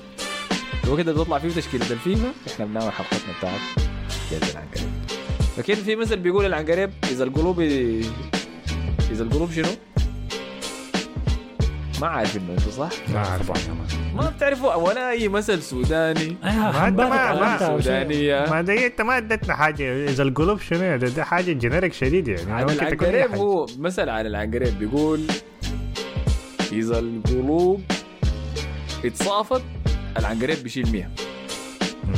الوقت اللي بيطلع فيه تشكيلة الفيفا إحنا بنعمل حلقتنا بتاعت جلد العنقريب. فكده في مثل بيقول العنقريب إذا القلوب إذا القلوب شنو؟ ما عارف إنه إنتوا صح؟ ما مان. ما بتعرفوا ولا أي مثل سوداني آه، ما حنبارك ما- على. سودانية ما ده أنت ما ادتنا حاجة إذا القلوب شنو ده, ده حاجة جينيريك شديد يعني العنقريب حاجة. هو مثل عن العنقريب بيقول إذا القلوب اتصافت العنقريب بيشيل 100 مم.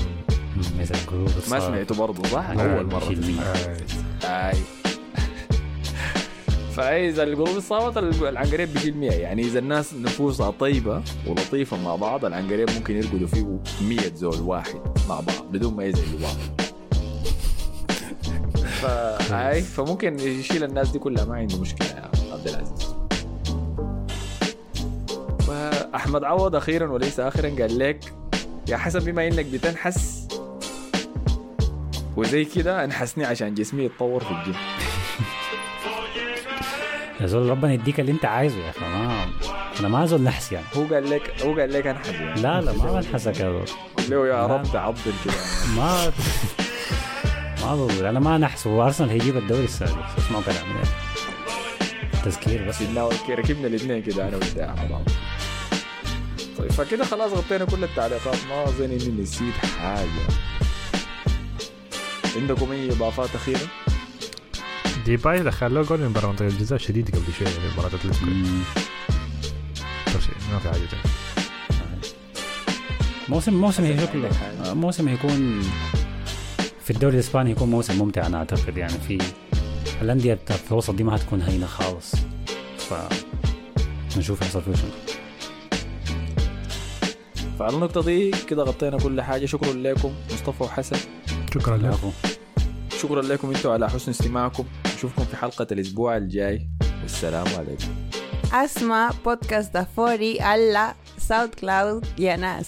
مم، إذا القلوب ما. سمعته برضه صح؟ مرة بيشيل مية. آه. فإذا القلوب اتصابت العنقريب بيشيل 100 يعني إذا الناس نفوسها طيبة ولطيفة مع بعض العنقريب ممكن يرقدوا فيه 100 زول واحد مع بعض بدون ما يزعجوا بعض <laughs> فاي فممكن يشيل الناس دي كلها ما عنده مشكلة يا عبد العزيز. واحمد عوض أخيرا وليس اخرا قال لك يا حسن بما إنك بتنحس وزي كده انحسني عشان جسمي يتطور في الجيم. يا زول ربنا يديك اللي انت عايزه يا أخي. ما أنا ما زول نحس يعني. هو قال لك هو قال لك انحس يعني. لا لا ما بنحسك يا زول. قل له يا. رب تعضل كده. ما ما بقول أنا ما نحس. هو أرسنال هيجيب الدوري السادس. اسمعوا كلامي. يعني. تذكير بس. ركبنا الاثنين كده أنا وأنت مع بعض طيب فكده خلاص غطينا كل التعليقات. ما اظن إني نسيت حاجة. عندكم أي إضافات أخيرة؟ ديباي دخل له جول من برا منطقه الجزاء شديد قبل شوية يعني مباراة أتلتيكو. ما في حاجة موسم موسم هيكون؟ موسم هيكون في الدوري الإسباني هيكون موسم ممتع أنا أعتقد يعني في الأندية بتاعت الوسط دي ما هتكون هينة خالص. ف نشوف يحصل فيه شنو. فعلى النقطة دي كده غطينا كل حاجة. شكرا لكم مصطفى وحسن. شكرا لك العفو شكرا لكم أنتوا على حسن استماعكم. نشوفكم في حلقة الأسبوع الجاي. والسلام عليكم. اسمع بودكاست دافوري على SoundCloud يا ناس.